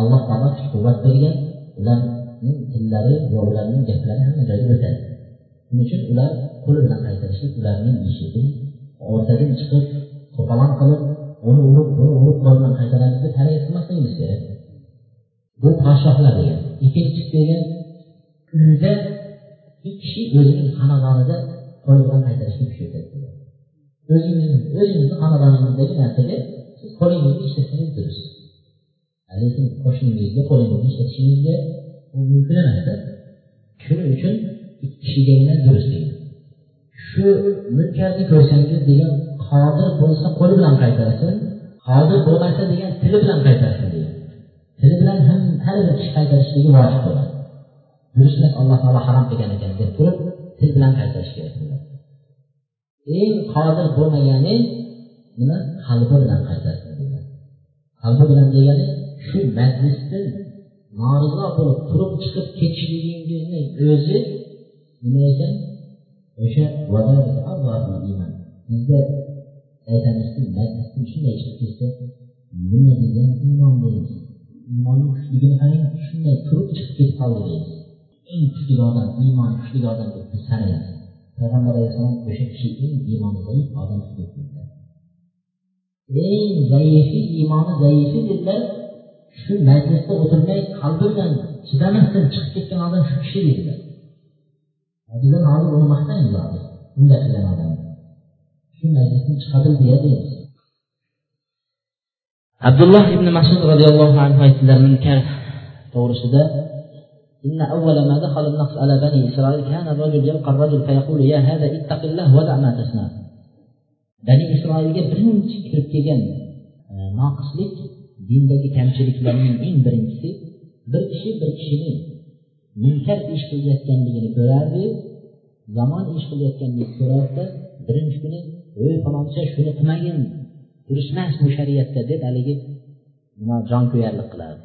alloh taolo kuch quvvat bergan. Ularning tillari va ularning gaplari hamma joyga o'tadi. Shuning uchun ular qo'li bilan qaytarishlik ularning ishi o'rtadan chiqib to'polon qilib uni urib buni urib qo'l qaytaradi deb harakat qilmasligimiz kerak. Bu podshohlar degan ikkinchisi degan uyda bir kishi o'zining xonadonida qo'lidan qaytarishga kuch yetadi o'zingizni o'zingizni xonadoningizdagi narsaga siz qo'lingizni ishlatsangiz durust. Lekin qo'shningizga qo'lingizni ishlatishingizga u mumkin emasda shuning uchun ikki kishigagina durust degan. Shu munkarni ko'rsangiz degan hozir bo'lsa qo'li bilan qaytarsin hozir bo'lmasa degan tili bilan qaytarsin degan. Tili bilan ham har bir kishi qaytarishligi vojib bo'ladi. Durust alloh taolo harom qilgan ekan deb turib til bilan qaytarish kerak eng qodir bo'lmagani nima? Qalbi bilan qaytarsin degan. Qalbi bilan degani shu majlisdan norizo bo'lib turib chiqib ketishligingizni o'zi nima ekan? O'sha iymon bizda aytamizki majlisdan shunday chiqib ketsa nima degan iymon deymiz iymonni kuchligini qarang shunday turib chiqib ketib qoldi deymiz eng kuchli odam iymoni kuchli odam deb biz sanaymiz payg'ambar alayhissalom o'sha kishi eng iymoni zaif odam deb eng zaifi iymoni zaifi dedilar shu majlisda o'tirmay qalbi bilan chidamasdan chiqib ketgan odam shu kishi dedilar biza hozir uni maqtaymiz hozir bunday qilgan odam. shu majlisdan chiqadi deya deymiz abdulloh ibn masud roziyallohu anhu aytdilar munkar to'g'risida إن أول ما دخل النقص على بني إسرائيل كان الرجل يلقى الرجل فيقول يا هذا اتق الله ودع ما تصنع bani isroilga birinchi kirib kelgan noqislik dindagi kamchiliklarning eng birinchisi bir kishi bir kishini munkar ish qilayotganligini ko'rardi yomon ish qilayotganligini ko'rardida birinchi kuni ey falonchi shuni qilmagin durust bu shariatda deb haligi jonkuyarlik qilardi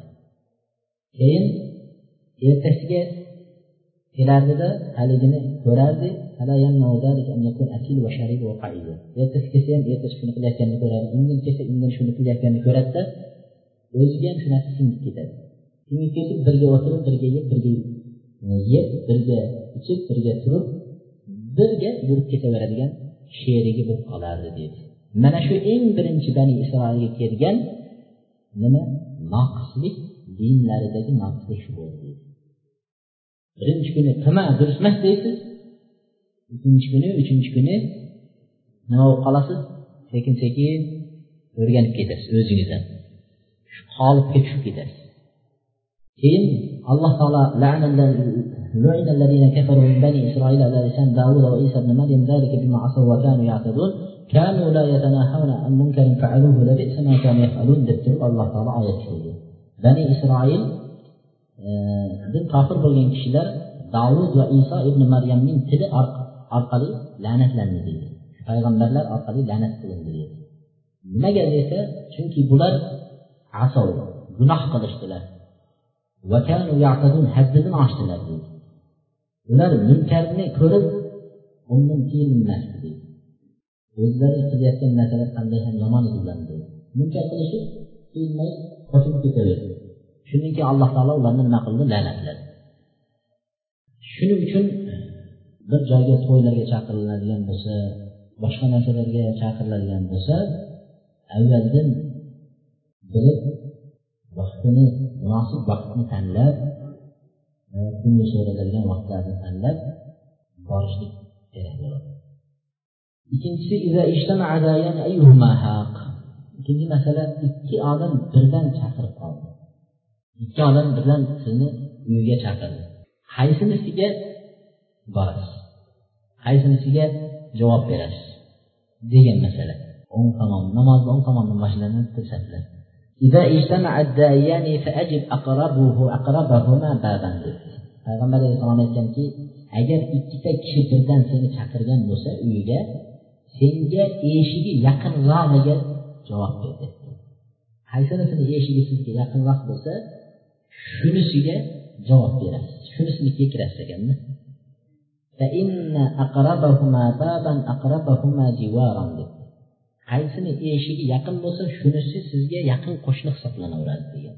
keyin ertasiga kelardida haligini ko'rardi. Ertasi kelsa ham ertasi shuni qilayotganini ko'radi. Indin kelsa indin shuni qilayotganini ko'radida o'ziga ham shu narsa singib ketadi. Singib ketib birga o'tirib birga yeb birga yeb birga ichib birga turib birga yurib ketaveradigan sherigi bo'lib qolardi deydi mana shu eng birinchi bani isroilga kelgan nima? Noqislik dinlaridagi noqislik shu bo'ldi deydi birinchi kuni qilma durust emas deysiz ikkinchi kuni uchinchi kuni nima bo'lib qolasiz? Sekin sekin o'rganib ketasiz o'zingizdan shu qolipga tushib ketasiz. Keyin alloh taolo لعن الذين كفروا من بني إسرائيل على لسان داوود وعيسى بن مريم ذلك بما عصوا وكانوا يعتدون كانوا لا يتناهون عن منكر فعلوه لبئس ما كانوا يفعلون. دكتور الله تعالى يكفيه بني إسرائيل آه، دين قافر بولين كشلر داوود وعيسى ابن مريم من تل أرقلي لعنة لنزيد فيغنبر لر أرقلي لعنة لنزيد نجد إيسى شنكي بولر عصوا جناح قدشت وكانوا يعتدون هددن عشت لنزيد ular munkarni ko'rib undan tiyilmasdi deydi. O'zlari qilayotgan narsalar qanday ham yomon edi ularni munkar qilishib tiyilmay qochib ketaverdi. Shundan keyin alloh taolo ularni nima qildi? La'natladi shuning uchun bir joyga to'ylarga chaqiriladigan bo'lsa boshqa narsalarga chaqiriladigan bo'lsa avvaldan bilib vaqtini munosib vaqtni tanlab ko'ngli so'raladigan vaqtlarni tanlab borishlik kerak bo'ladi. Ikkinchisi ikkinchi masala ikki odam birdan chaqirib qoldi. Ikki odam birdan sizni uyiga chaqirdi. Qaysinisiga borasiz? Qaysinisiga javob berasiz? Degan masala. O'ng tomon namozni o'ng إذا اجتمع الدايان فأجب أقربه أقربهما بابا payg'ambar alayhissalom aytganki agar ikkita kishi birdan seni chaqirgan bo'lsa uyiga senga eshigi yaqinrog'iga javob ber dedi qaysinisini eshigi sizga yaqinroq bo'lsa shunisiga javob berasiz. Shunisinikiga kirasiz ekanda qaysini eshigi yaqin bo'lsa shunisi sizga yaqin qo'shni hisoblanaveradi degan.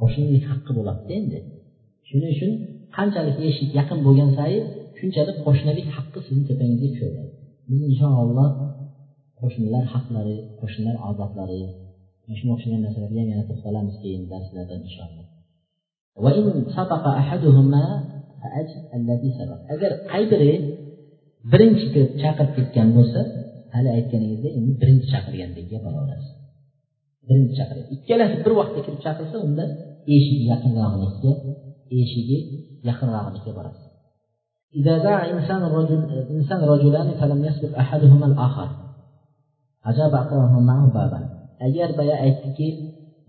Qo'shnilik haqqi bo'ladida endi. Shuning uchun qanchalik eshik yaqin bo'lgan sayin shunchalik qo'shnilik haqqi sizni tepangizga tushadi. Biz inshaalloh qo'shnilar haqlari qo'shnilar odoblari shunga o'xshagan narsalarga yana to'xtalamiz keyin darslarda inshaalloh. Agar qay biri birinchi kirib chaqirib ketgan bo'lsa hali aytganingizda endi birinchi chaqirgandagiga boraverasiz birinchi chaqir ikkalasi bir vaqtda kirib chaqirsa unda eshigi yaqinrog'inikiga eshigi yaqinrog'inikiga borasiz إذا دعا إنسان رجل إنسان رجلان فلم يسبق أحدهما الآخر أجاب أقربهما معه بابا agar boya aytdiki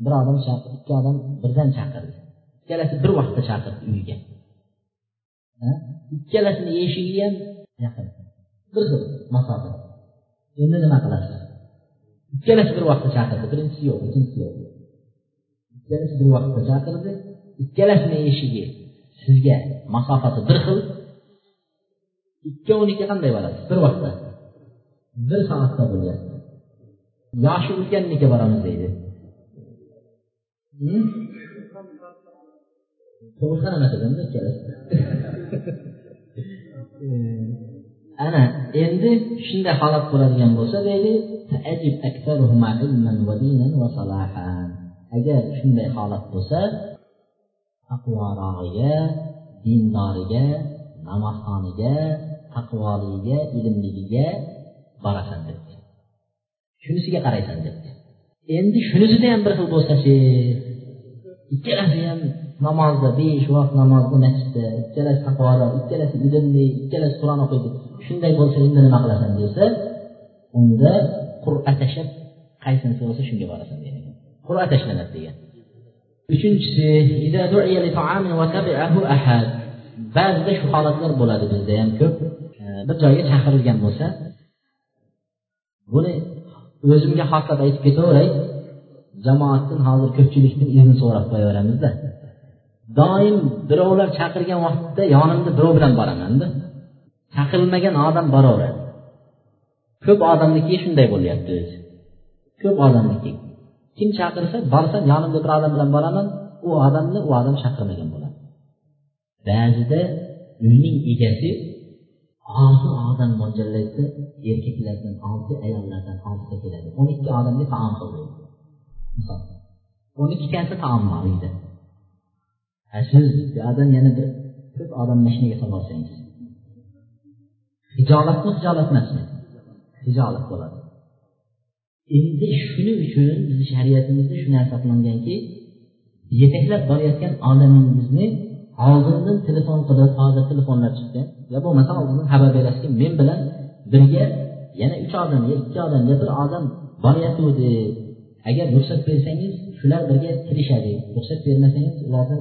bir odam ikki odam birdan chaqirdi ikkalasi bir vaqtda chaqirdi uyiga ikkalasini eshigi ham yaqin bir xil masofa endi nima qilasiz? Ikkalasi bir vaqtda chaqirdi. Birinchisi yo'q ikkinchisi yo'q. Ikkalasi bir vaqtda chaqirdi. Ikkalasini eshigi sizga masofasi bir xil. Ikkovniki qanday bo'ladi bir vaqtda. Bir soatda bo'lyapti yoshi ulkanniki boramiz deydi. Hmm? Tug'ruqxona masalanda ikkalasi [LAUGHS] eh. Ana endi shunday holat bo'ladigan bo'lsa deydi agar shunday holat bo'lsa taqvorog'iga dindoriga namozxoniga taqvoliga ilmligiga borasan debdi. Shunisiga qaraysan debdi. Endi shunisida ham bir xil bo'lsachi? Ikkalasi ham namozda besh vaqt namozni masjidda ikkalasi taqvodor ikkalasi ilmli ikkalasi qur'on o'qiydi. Shunday bo'lsa endi nima qilasan desa unda qur'a tashlab qaysinisi bo'lsa shunga borasan degan. Qur'a tashlanadi degan. Uchinchisi ba'zida shu holatlar bo'ladi bizda ham ko'p. Bir joyga chaqirilgan bo'lsa buni o'zimga xoslab aytib ketaveray jamoatdan hozir ko'pchilikdan izn so'rab qo'yaveramizda. Doim birovlar chaqirgan vaqtda yonimda birov bilan boramanda. Chaqirilmagan odam boraveradi. Ko'p odamniki shunday bo'lyapti o'zi. Ko'p odamniki. Kim chaqirsa borsam yonimda bir odam bilan boraman u odamni u odam chaqirmagan bo'ladi. Ba'zida uyning egasi olti odam mo'ljallaydi erkaklardan olti ayollardan oltita keladi. O'n ikki odamga taom qildi o'n ikkitasi taom bor uyda. Siz buyoqdan yana bir ko'p odam mashinaga solib olsangiz. Hijolatmi hijolat emasmi hijolat bo'ladi. Endi shuning uchun bizni shariatimizda shu narsa qilinganki yetaklab borayotgan odamingizni oldindan telefon qilib hozir telefonlar chiqdi. Yo bo'lmasa oldindan xabar berasizki men bilan birga yana uch odam yo ikki odam yo bir odam boryapti agar ruxsat bersangiz shular birga kirishadi ruxsat bermasangiz ularni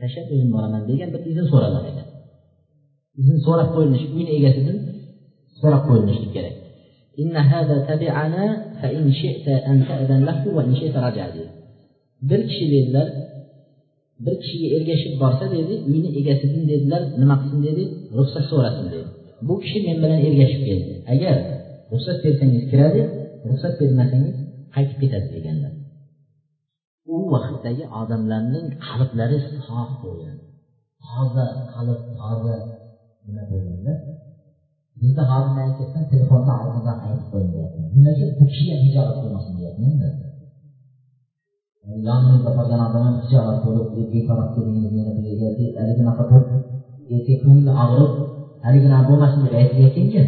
tashlab o'zim boraman degan bir izn so'ralar ekan. Izn so'rab qo'yilish uyni egasidan so'rab qo'yilishi kerak. Bir kishi dedilar bir kishiga ergashib borsa dedi uyni egasidan dedilar nima qilsin dedi ruxsat so'rasin dedi. Bu kishi men bilan ergashib keldi. Agar ruxsat bersangiz kiradi ruxsat bermasangiz qaytib ketadi deganlar. U vaqtdagi odamlarning qalblari sof bo'lgan. Toza qalb toza. Nima bo'lganda bizda hozir aytyapman telefonni oldindan aytib qo'ying deyapman nimaga bu kishi ham hijolat qilmasin deyapmanda. Yonimizda qolgan odam ham hijolat bo'lib betaraf kedingiz meni bu yerga haliginaqa bo'lib ertaga ko'ngli og'rib haliginaqa bo'lmasin deb aytib aytayotgan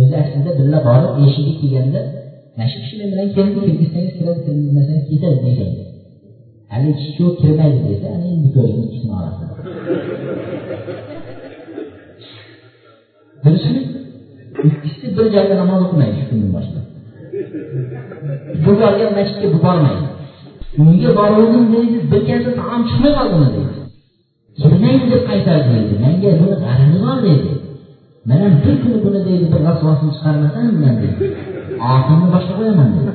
o'zi aslida birga borib eshigi kelganda mana shu kishilar bilan kelib kirgizsangiz kiradi kirgizmasangiz ketadi degan haligi kishi kirmaydi desa ana endi ko'ring ikkisini orasini bilishmi ikkisi bir joyda namoz o'qimaydi shu kundan boshlab bu borgan masjidga bu bormaydi unga boruvdim deydi bir kasa taom chiqmay qoldimi deydi kirmaydi deb qaytardi deydi manga buni g'arazi bor deydi man ham bir kuni buni deydi bir rasvosini chiqarmasamman deydi oxirini boshqa qo'yaman deydi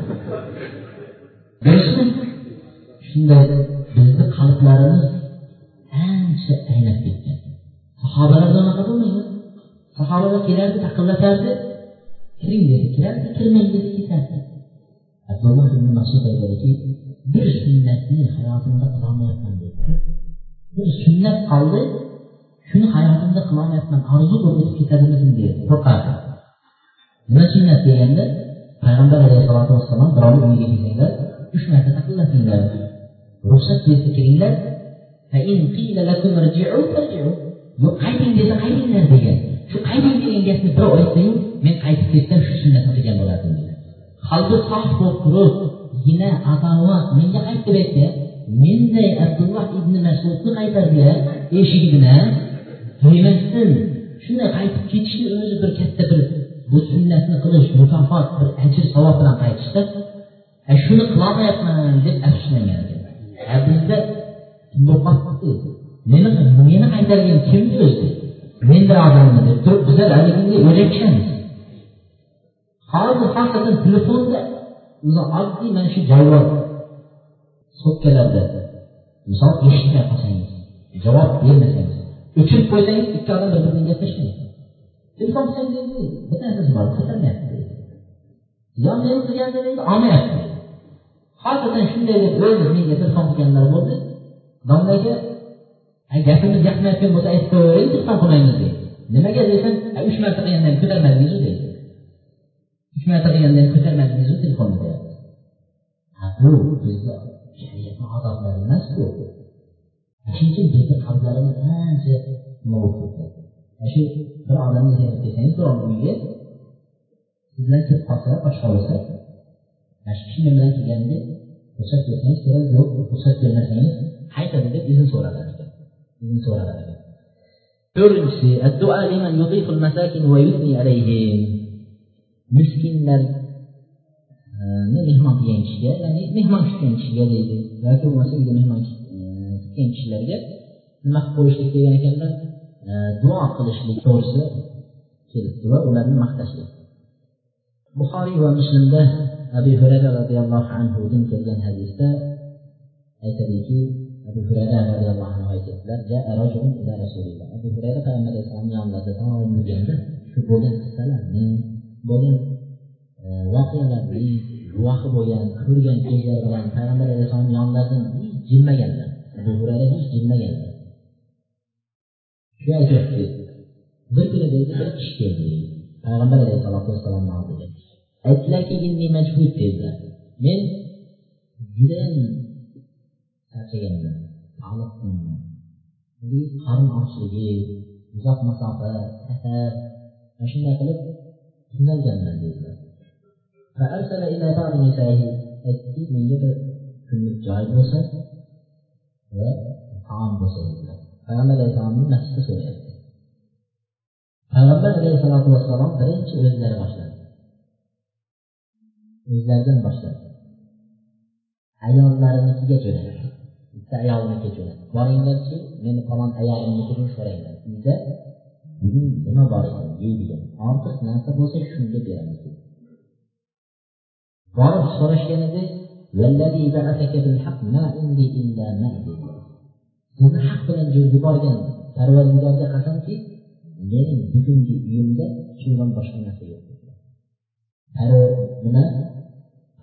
bilishmi shunday bizni qalblarimiz ancha aynab ketgan. Sahobalarda unaqa bo'lmagan sahobalar kelardi taqillatardi kiring dedi kirardi kirmang dedi ketardi. Abdulloh ibn masud aytadiki bir sunnatni hayotimda qilolmayapman dedi. Bir sunnat qoldi shuni hayotimda qilolmayapman orzu qilib o'tib ketadimikin deydi qo'rqardi nima sunnat deganda payg'ambar alayhissalotu vassalom birovni uyiga kelsanglar uch marta taqillatinglar ruxsat bersa kiringlar yo'q qayting desa qaytinglar degan. Shu qayting degan gapni birov aytsayu men qaytib ketsam shu sunnatni qilgan bo'lardim qalbi sof bo'lib turib gina atanva menga qayt deb aytdi. Menday abdulloh ibn masudni qaytardiya eshigi bilan demasdan shunday qaytib ketishni o'zi bir katta bir bu sunnatni qilish mukofot bir ajr savob bilan qaytishda shuni qilolmayapman deb afsuslangan ekan. Bizda meni meni qaytargan kim o'zi menday odamni deb turib bizlar haliginday o'ylab hozir xosatan telefonda o'zi oddiy mana shu javob sotkalarda misol eshitmay qolsangiz javob bermasangiz o'chirib qo'ysangiz ikki odam bir biriga gaplashmaydi. Telefon qilsangiz bir narsasi bor ko'tarmayapti yo men qilganda deydi olmayapti hozirdan shunday deb o'zi menga telefon qilganlar bo'ldi domlaga gapimiz yoqmayotgan bo'lsa aytib qo'yavering telefon qilmaymiz deydi nimaga desam uch marta qilgandan ko'tarmadingizu deydi uch marta qilgandan ko'tarmadingizu telefonni deyapti bu bizni shariatni odoblari emas bu shuning uchun bizni qalblarimiz ancha nima bo'lib ketgan shu bir odamni ziyorat qilsangiz birov uyiga siz bilan kirib qolsa boshqa bo'lsa mana shu kishi men bilan kelganda ruxsat bersangiz keladi yo'q ruxsat bermasangiz qaytadi deb izn so'ralar ekan. Izn so'ralar ekan. To'rtinchisi miskinlar e, mehmon qilgan kishiga ya'ni mehmon kutgan kishiga deydi. Yoki bo'lmasa uyga mehmon e, kutgan kishilarga nima qilib qo'yishlik degan ekanlar Э, duo qilishlik to'g'risida kelibdi va ularni maqtashlik buxoriy va muslimda abu hurayra roziyallohu anhudan kelgan hadisda aytadiki abu hurayra roziyallohu anhu aytyaptilar abu hurayra payg'ambar alayhissalomni yonlarida doim yurganda shu bo'lgan qissalarni bo'lgan e, voqealarni guvohi bo'lgan ko'rgan ko'zlari bilan payg'ambar alayhissalomni yonlaridan hech jilmaganlar. Abu hurayra hech jilmaganlar. Shu aytyapti bir kuni deydi bir kishi keldi payg'ambar alayhisalotu vassalomni oldiga aytdilarki dedilar. Men judayam charchaganman toliqqanman qorin ochligi uzoq masofa safar mana shunday qilib qiynalganman dedilar. Aytdiki menga bir kunlik joy bo'lsa va taom bo'lsa dedilar. Payg'ambar alayhissalomni masjidda so'rayapti payg'ambar alayhissalotu vassalom birinchi o'zlari boshladi. O'zlaridan boshladi. Ayollarinikiga jo'natdi bitta ayolnikiga jo'natdi boringlarchi meni falon ayolimnikini so'ranglar uyda bugun nima bor ekan? yeydigan ortiq narsa bo'lsa shunga beramiz borib so'rashganida sizni haq bilan yuborgan parvardigorga qasamki mening bugungi uyimda shundan boshqa narsa yo'q nima?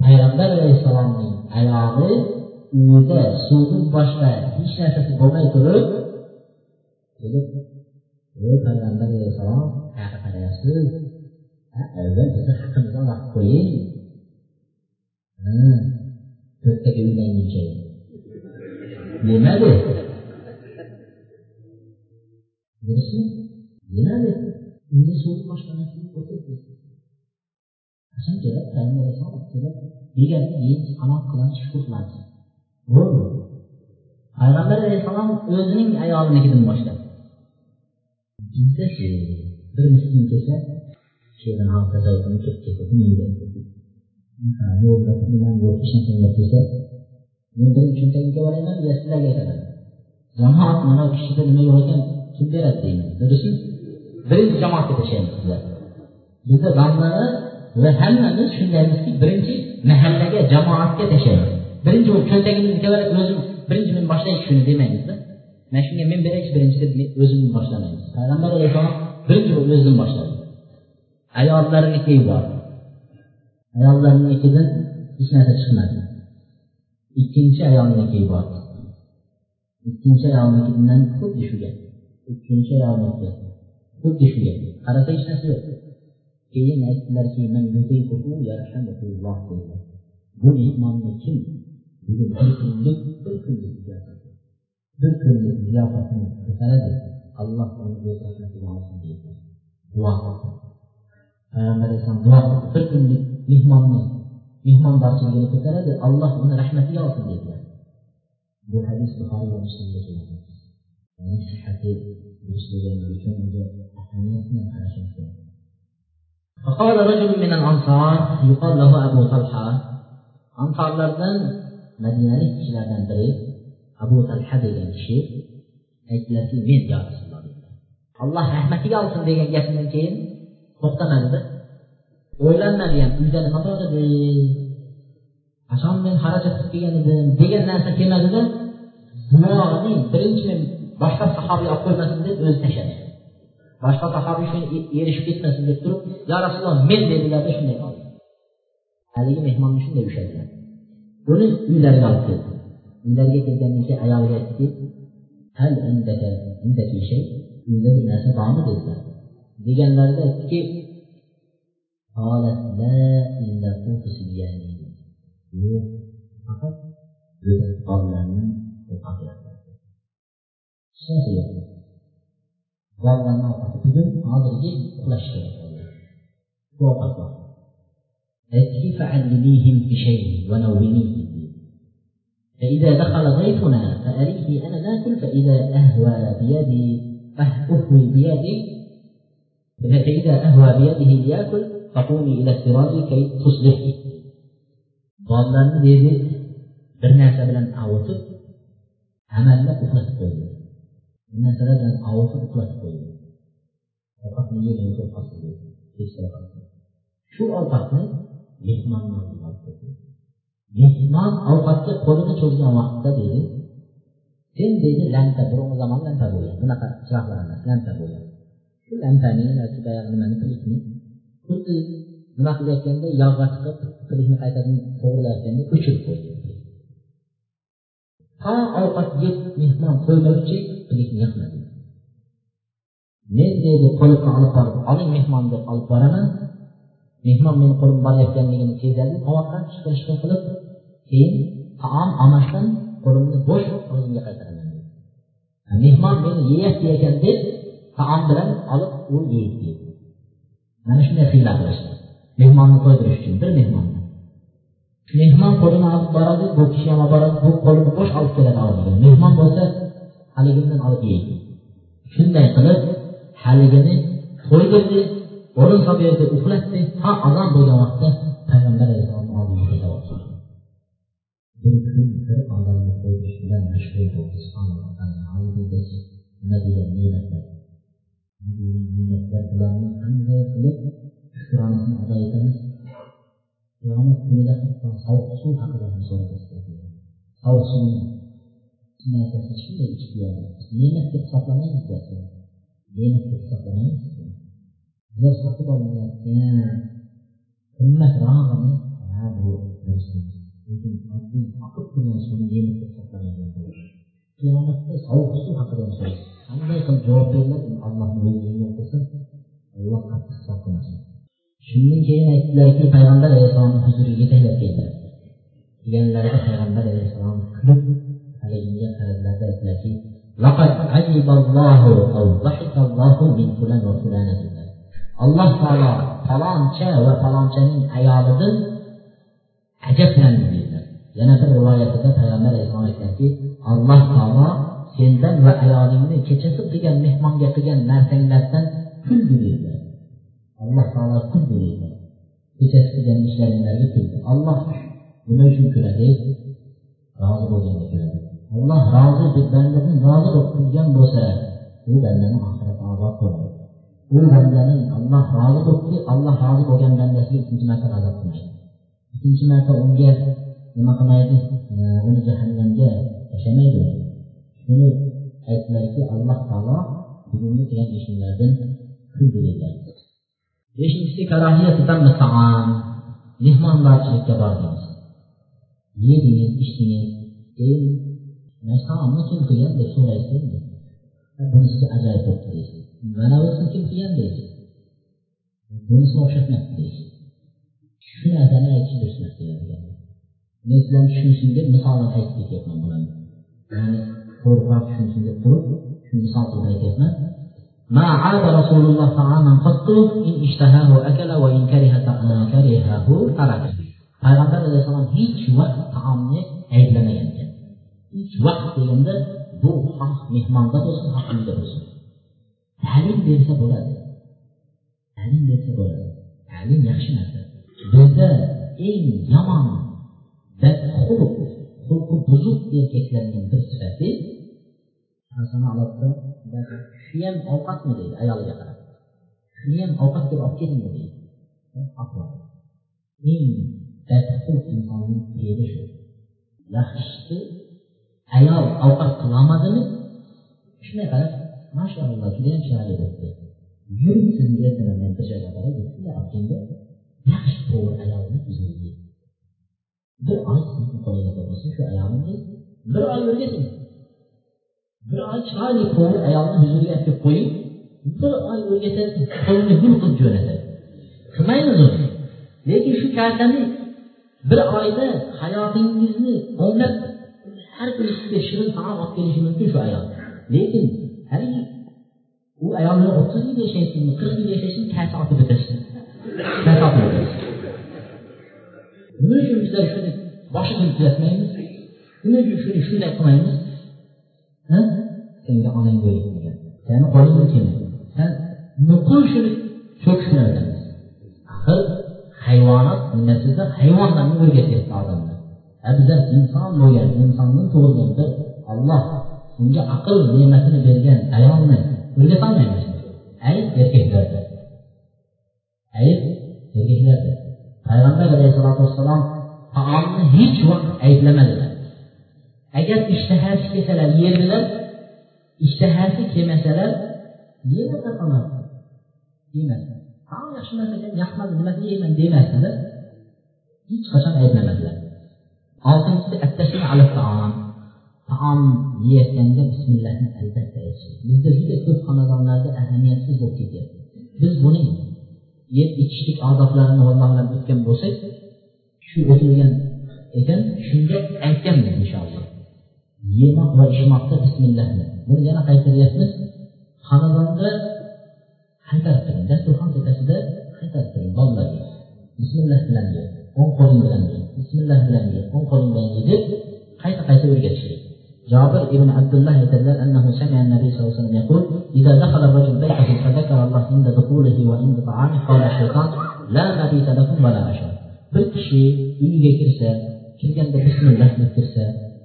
Payg'ambar alayhissalomning ayoli uyida suvdan boshqa hech narsasi bo'lmay turib kelib ey payg'ambar alayhissalom qayerga qarayapsiz? Avval bizni haqqimizni olib qo'ying to'rttaga uylanguncha. Demadi birisi demadi uyda suvni boshqa narsa o'tirdi qachon kelib payg'ambar alayhissalom kelib degan keyin qanoat qilamiz shukur bo'ldi. Payg'ambar alayhissalom o'zining ayolinikidan boshladi. Bizdasi bir miskin kelsa desa men birinchi cho'ntagimga borayman yo sizlarga aytaman. Jamoat mana u kishida nima yo'q ekan? Kim beradi deymiz? Durustmi birinchi jamoatga tashlaymiz sizlar. Bizni bandani va hammamiz shundaymizki birinchi mahallaga jamoatga tashlaymiz. Birinchi bo'lib cho'ntagimizga berib o'zim birinchi men boshlaychi shuni demaymizda mana shunga men beraychi birinchi deb o'zimdan boshlamaymiz. Payg'ambar alayhissalom birinchi bo'lib o'zidan boshladi ayollarnikiga yubordi ayollarnikidan hech narsa chiqmadi. Ikkinchi ayolnikiga yubordi ikkinchi ayolnikidan xuddi shu gap. كل شيء على كل شوية على كل شيء Deyir ki, mən yuzeyküfü yərhəmətullah deyirlər. Bu imanlı kim? Bilir, bir günlük, bir günlük ziyafatı. Bir günlük ziyafatını kötələdir. Allah onu öz rəhmətinə alsın deyirlər. Dua Peyğəmbər Əsələm dua bir günlük mihmanlı, mihman başçılığını kötələdir. Allah onu rəhmətinə alsın deyirlər. Bu hədis Buxari və Müslimdə gəlir. sihhati durustligini uchun unga ahamiyat bilan qarashimiz kerak فقال رجل من الأنصار يقال له أبو طلحة أنصارlardan madinalik kishilardan biri abu talha degan kishi aytdilarki men yo rasululloh dedilar alloh rahmatiga olsin degan gapimdan keyin to'xtamadida o'ylanmadi ham uyda nima bor edi qachon men xarajat qilib kelgan edim degan narsa kelmadida duoning birinchi men boshqa sahobiy olib qo'ymasin deb o'zi tashladi. Boshqa sahobiy shuni e-, erishib ketmasin deb turib yo rasululloh men dedilarda shunday qoldi haligi mehmonni shunday ushladilar uni uylariga olib keldi. Uylariga kelgandan keyin ayoliga aytdiki hal indaka indaki shay uyda bir narsa bormi? dedilar. Deganlarida aytdiki yo'q faqat go'dak bolalarning شافية قال لما وقفت الدم هذا الجيل خلشته وقفه كيف علميهم بشيء ونوميهم فإذا دخل ضيفنا فأريه أنا ناكل فإذا أهوى بيدي أهوي بيدي فإذا أهوى بيده ليأكل فقومي إلى السراج كي تصلحي ضالا ديدي برناسا بلن أوتب عملنا أخلص narsa bilan amallab uxlatib qo'ydi bir narsalar bilan avutib uxlatib qo'ydi ovqatni yemay shu ovqatni mehmonni oldiga olib qo'ydi mehmon ovqatga qo'lini cho'zgan vaqtda deydi sen deydi lampa burungi zamon lampa bo'lgan bunaqa chiroqlar emas lampa bo'lgan shu lampani yoki boyagi nimani pilikni xuddi nima qilayotganda yog'ga tiqib qilikni qaytadan to'g'irlayotganda o'chirib qo'ydi to ovqat yeb mehmon qo'ymagunicha pilikni yoqmadi men deydi qo'limni olib borib oling mehmon deb olib boraman. Mehmon meni qo'lim borayotganligini sezadi tovoqqa shipir shipir qilib keyin taom olmasdan qo'limni bo'sh o'zimga qaytaraman mehmon meni yeyapti ekan deb taom bilan olib u yeydi mana shunday hiyla qilishdi. Mehmonni to'ydirish uchun bir mehmonni mehmon qo'lini olib boradi bu kishi ham olib boradi bu qo'lini bo'sh olib keladi og'ziga. Mehmon bo'lsa haligimdan olib yeydi shunday qilib haligini to'ydirdi o'rin solib berdi uxlatdi to azon bo'lgan vaqtda payg'ambar alayhissalomni oldiga kelib bir kun bir odamni to'ydirish bilan mashg'ul bo'ldi. Subhanalloh ne'matlar? Ne'matlar? Bularni qanday qilib shukronasini ado etamiz? Qiyomat kunida hatto narsasi hech qanday ichib yeyolmaymiz ne'mat deb hisoblamaymiz ne'mat deb hisoblamaymiz bizlar sotib olinayotgan qimmatrog'ini ha bu lekin oddiy oqib turgan suvni ne'mat deb hisoblamaymiz qiyomatda sovuq suv haqida so'raymiz qanday qilib javob beriladi allohni o'zi qilsin alloh qattiq hisob qilmasin shundan keyin aytdilarki payg'ambar alayhissalomni huzuriga yetaklab keldilar kelganlarida payg'ambar alayhissalom kulib tabiinga qaradilarda aytilarki alloh taolo faloncha va falonchaning ayolidan ajablandi deydilar yana bir rivoyatida payg'ambar alayhissalom aytganki alloh taolo sendan va ayolingni kechasi qilgan mehmonga qilgan narsanglardan kuldi deydilar alloh taolo kuldi deydilar kechasi qilgan ishlaringlarga kuldi olloh nima uchun kuladi rozi bo'lganga kuladi alloh rozi deb bandani rozi bo'lib qilgan bo'lsa u bandani oxirati ozod qiladi. U bandani alloh rozi bo'libdi alloh rozi bo'lgan bandasiga ikkinchi marta g'azab qilmaydi. Ikkinchi marta unga nima qilmaydi? Uni jahannamga tashlamaydi shuni aytdilarki alloh taolo bugungi qilgan ishinglardan kuldi dedilar. Beshinchisi mehmondorchilikka bordingiz yedingiz ichdingiz keyin taomni kim qilgan deb so'raysiz bunisi ajoyib bo'libdi deysiz mana bunisi kim qilgan deysiz bunisini o'xshatmabdi deysiz shu narsani aytishni durustmas degan ekan men sizlarni tushunsin deb misolni aytib ketyapman bularni ya'ni to'g'riroq tushunsin deb turib shu misol qilib aytyapman ما عاب رسول الله طعاما قط إن اشتهاه أكل وإن كره كرهه ترك payg'ambar alayhissalom hech vaqt taomni ayblamagan ekan hech vaqt deganda bu xoh mehmonda bo'lsin xoh uyda bo'lsin ta'lim bersa bo'ladi. Ta'lim bersa bo'ladi. Ta'lim yaxshi narsa. Bizda eng yomon xulq xulqi buzuq erkaklarning bir sifati narsani olib ham ovqatmi? deydi ayoliga qarab. Ham ovqat deb olib kelingmi deydi. Eng badxulq insonning fe'li shu. Yaxshisi ayol ovqat qilolmadimi? Shunaqa mashalloh judayam chiroyli bo'libdi. Yuring sizni ertadan bir joyga borib otangga yaxshi to'g'ri ayolni huzuriga bir oy sizni qo'lingizda bo'lsin shu ayolingiz bir oy o'rgating bir oy chiroyli to'g'ri ayolni huzuriga olib kelib qo'ying. Bir oy o'rgatasiz qo'lini gul qilib jo'natadi qilmaymiz uni lekin shu kartani bir oyda hayotingizni o'nglab har kuni sizga shirin taom olib kelishi mumkin shu ayol. Lekin haligi u ayol bilan o'ttiz yil yashaysizmi qirq yil yashaysizmi kasa otib o'tasiz kasa otib o'tasiz nima uchun bizlar shuni boshidan tuzatmaymiz nima uchun shuni shunday qilmaymiz? Senga onang o'rgatmagan sani qo'lingdan kelmaydi. San nuqul shuni cho'kishni o'rganamiz axir hayvonot nimasida hayvonlarni o'rgatyapti odamlar. Abzal inson bo'lgan insondan tug'ilgan bir olloh unga aql ne'matini bergan ayolni o'rgatolmaymiz ayb erkaklarda ayb erkaklarda payg'ambar alayhissalotu vassalom taomni hech vaqt ayblamadilar. Agar ishtahasi kelsalar yerdilar ishtahasi kelmasalar yemasan onam yemasdi taom yaxshi narsa ekan yoqmadi nimasini yeyman demasdilar. Hech qachon ayblamadilar. Oltinchisi taom. Yeyotganda bismillahni albatta aytish bizda juda ko'p xonadonlarda ahamiyatsiz bo'lib ketyapti. Biz buni yeb ichishlik odoblarini vallohlab o'tgan bo'lsak shu o'tilgan ekan shunda aytganmiz inshaalloh. Yemoq va ichmoqda bismillahni. Buni yana qaytaryapmiz. Xonadonda qaytarib turing. Dasturxon tepasida qaytarib turing bolalarga bismillah bilan ye o'ng qo'ling bilan ye bismillah bilan ye o'ng qo'ling bilan ye deb qayta qayta o'rgatishlik جابر ابن عبد الله يتدلل أنه سمع النبي صلى الله عليه وسلم يقول إذا دخل الرجل بيته فذكر الله عند دخوله وعند طعامه قال الشيطان لا مبيت لكم ولا عشاء bir kishi uyiga kirsa kirganda bismillah deb kirsa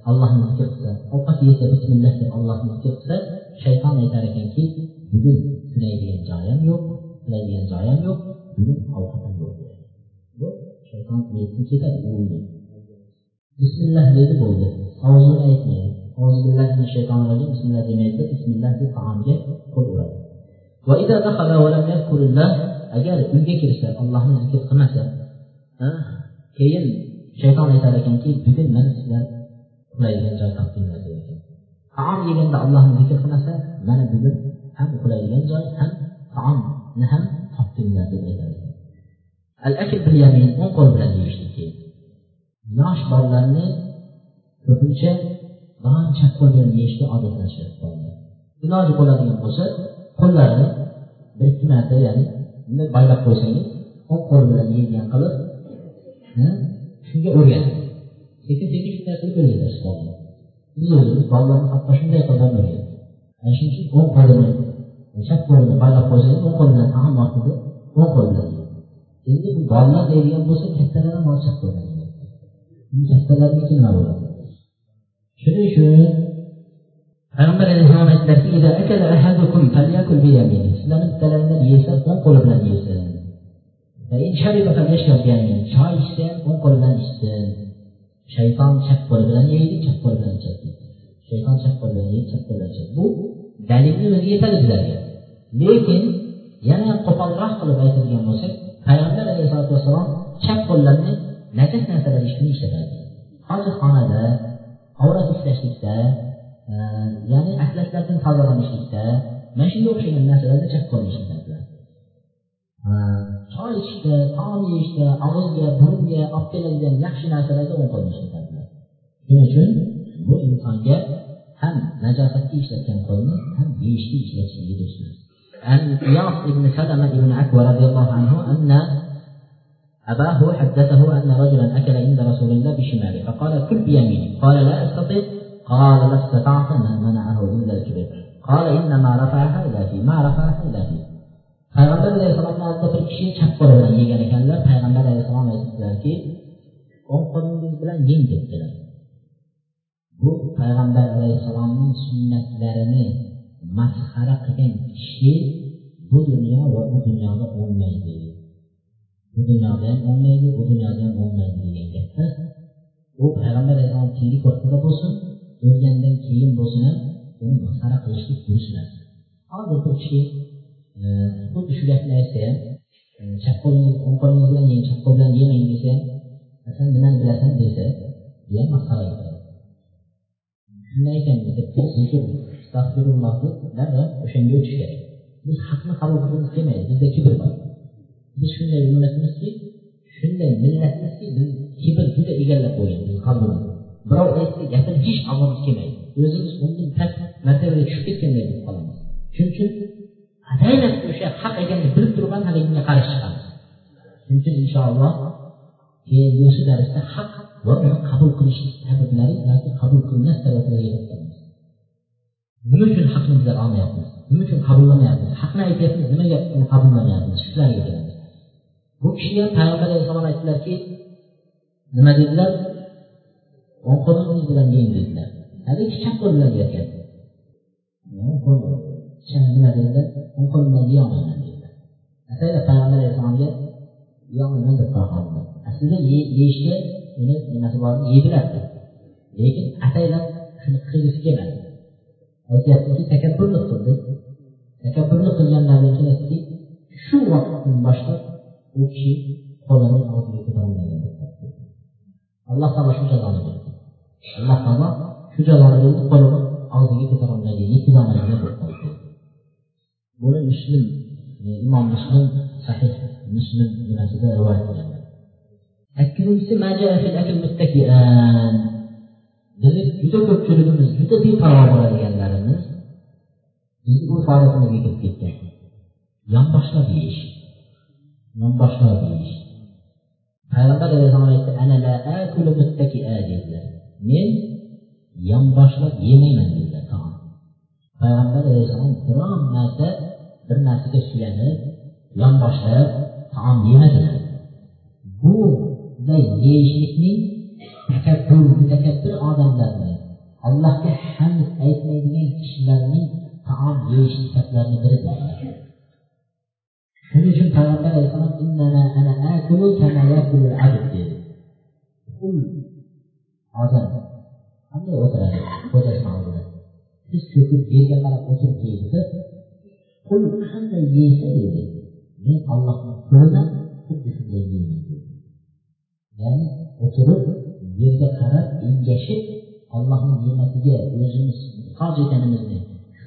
allohni zikr qilsa ovqat yesa bismillah deb allohni zikr qilsa shayton aytar ekanki bugun uxlaydigan joyi ham yo'q uxlaydigan joyi ham yo'q bugun ovqat ham yo'q shayton uyatga ketadi u bismillah deydi bo'ldi. Og'zini aytmaydi. Bismillah demaydi bismillah deb taomga qo'l uradi. Agar uyga kirsa allohni zikr qilmasa keyin shayton aytar ekanki bugun mana sizlar uxlaydigan joy topdinglar der ekan. Taom yeganda allohni zikr qilmasa mana bugun ham uxlaydigan joy ham taomni ham topdinglar deb aytar ekan. Al akl bil yamin o'ng qo'l bilan yeyishlik keyin yosh bolalarni ko'pincha doim chap qo'l bilan yeyishga odatlashib qolgan iloji bo'ladigan bo'lsa qo'llarini bir ikki marta ya'ni bunday baylab qo'ysangiz o'ng qo'l bilan yeydigan qilib shunga o'rganing sekin sekin shunday qilib o'rgatasiz bolalarni biz o'zimiz bolalarni hatto shunday qilib ham o'rgatdik ana shuning uchun o'ng qo'lini chap qo'lini baylab qo'ysangiz o'ng qo'l bilan taom vaqtida o'ng qo'l bilan endi bu bolalar deydigan bo'lsa kattalar ham hozir chap qo'ldan kattalarniki nima bo'ladi shuning uchun payg'ambar alayhissalom aytdilarki sizlarni bittalaringlar yesa o'ng qo'li bilan yesin choy ichsa ham o'ng qo'li bilan ichsin. Shayton chap qo'li bilan yeydi chap qo'li bilan ichadi. Shayton chap qo'li bilan yeydi chap qo'li bilan ichadi. Bu dalilni o'zi yetadi bizlarga. Lekin yana qo'polroq qilib aytadigan bo'lsak payg'ambar alayhisalotu vassalom chap qo'llarini najas narsalar ishini ishlatadi hojatxonada avrat ushlashlikda e, ya'ni atlaslardan tozalanishlikda mana shunga o'xshagan narsalarda chap qo'lni ishlatadilar e, choy ichishda taom yeyishda og'izga burunga olib keladigan yaxshi narsalarda o'ng qo'lni ishlatadilar shuning uchun bu insonga ham najosatga ishlatgan qo'lni ham yeyishga ishlatishligi durust emas عن إياس بن سلمة بن عكوى رضي الله عنه أن أباه حدثه أن رجلا أكل عند رسول الله بشماله فقال كل بيمينه قال لا أستطيع قال لا استطعت ما منعه إلا الكبر قال إنما رفعها إلى فيه ما رفعها إلى فيه payg'ambar alayhissalomni oldida bir kishi chap qo'li bilan yegan ekanlar payg'ambar alayhissalom aytibdilarki o'ng qo'lingiz bilan yeng debdilar bu payg'ambar alayhissalomning sunnatlarini masxara qilgan kishi bu dunyo va u dunyoda o'lmaydi. Bu dunyoda ham o'lmaydi bu dunyoda ham o'lmaydi degan gapda u payg'ambar alayhissalom tirik vaqtida bo'lsin o'lgandan keyin bo'lsin ham uni masxara qilishlik durust emas hozir bu kishi e, xuddi shu gapni aytsa ham e, chap qo'lingiz o'ng qo'lingiz bilan yeng chap qo'l bilan yemang desa san nimani bilasan desa bu ham masxara shunday ekan desa astag'firulloh deb o'shanga o'tish kerak. Biz haqni qabul qilgimiz kelmaydi. Bizda kibr bor. Biz shunday ummatimizki shunday millatmizki biz kibr juda egallab qo'ygan. Bizni qalbimizni birov aytsa gapini hech olg'imiz kelmaydi. O'zimiz undan past martabaga tushib ketganday bo'lib qolamiz. Shuning uchun ataylab o'sha haq ekanini bilib turib ham haligiga qarshi chiqamiz. Shuning uchun inshaalloh kelgusi darsda haq va uni qabul qilish sabablari yoki qabul qilmas sabablariga to'xtalamiz nima uchun haqni bizlar olmayapmiz? Nima uchun qabullamayapmiz haqni aytyapmiz nimaga uni qabullamayapmiz shularga keladi bu kishi ham payg'ambar alayhissalom aytdilarki nima dedilar o'ng qo'lingiz bilan yeng dedilar haligi chap qo'l? Bilan yergan nima dedilar o'ng qo'l bilan yeyolmayman dedilar ataylab payg'ambar alayhissalomga yeyolmayman deb qo'ya aslida yeyishga uni nimasi bor yeydilardi lekin ataylab shuni qilgisi kelmadi. Aytyaptiki takabburlik qildi. Takabburlik qilganlaridan keyin shu vaqtdan boshlab u kishi qo'lini og'ziga ko'tarolmagan alloh taolo shu jazoni berdi. Alloh taolo shu jazoni berdi qo'lini og'ziga ko'tarolmaydi yetkazolmaydigan bo'lib qoldi buni muslim e, imom muslim sahih muslim nimasida rivoyat qilganlar sakkizinchisi bizni juda ko'pchiligimiz juda beparvo bo'ladigan bizni urf odatimizga kirib ketgan yonboshlab yeyish yonboshlab yeyish payg'ambar alayhissalom aytdi dedilar. Men yonboshlab yemayman dedilar taom. Payg'ambar alayhissalom biron narsa bir narsaga suyanib yonboshlab taom yemadilar. Bunday yeyishlikning takabbur mutakabbir odamlarni allohga hamd aytmaydigan kishilarning taom yeyish sifatlarini biri shuning uchun payg'ambar alayhissalom odam qanday o'tiradi xo'jasini oldida tiz cho'kib yerga qarab o'tirib yeydida qul qanday yeysa deydi men ollohni qo'lidan xuddi shunday yeyman deydi ya'ni o'tirib yerga qarab engashib ollohni ne'matiga o'zimiz muhtoj ekanimizni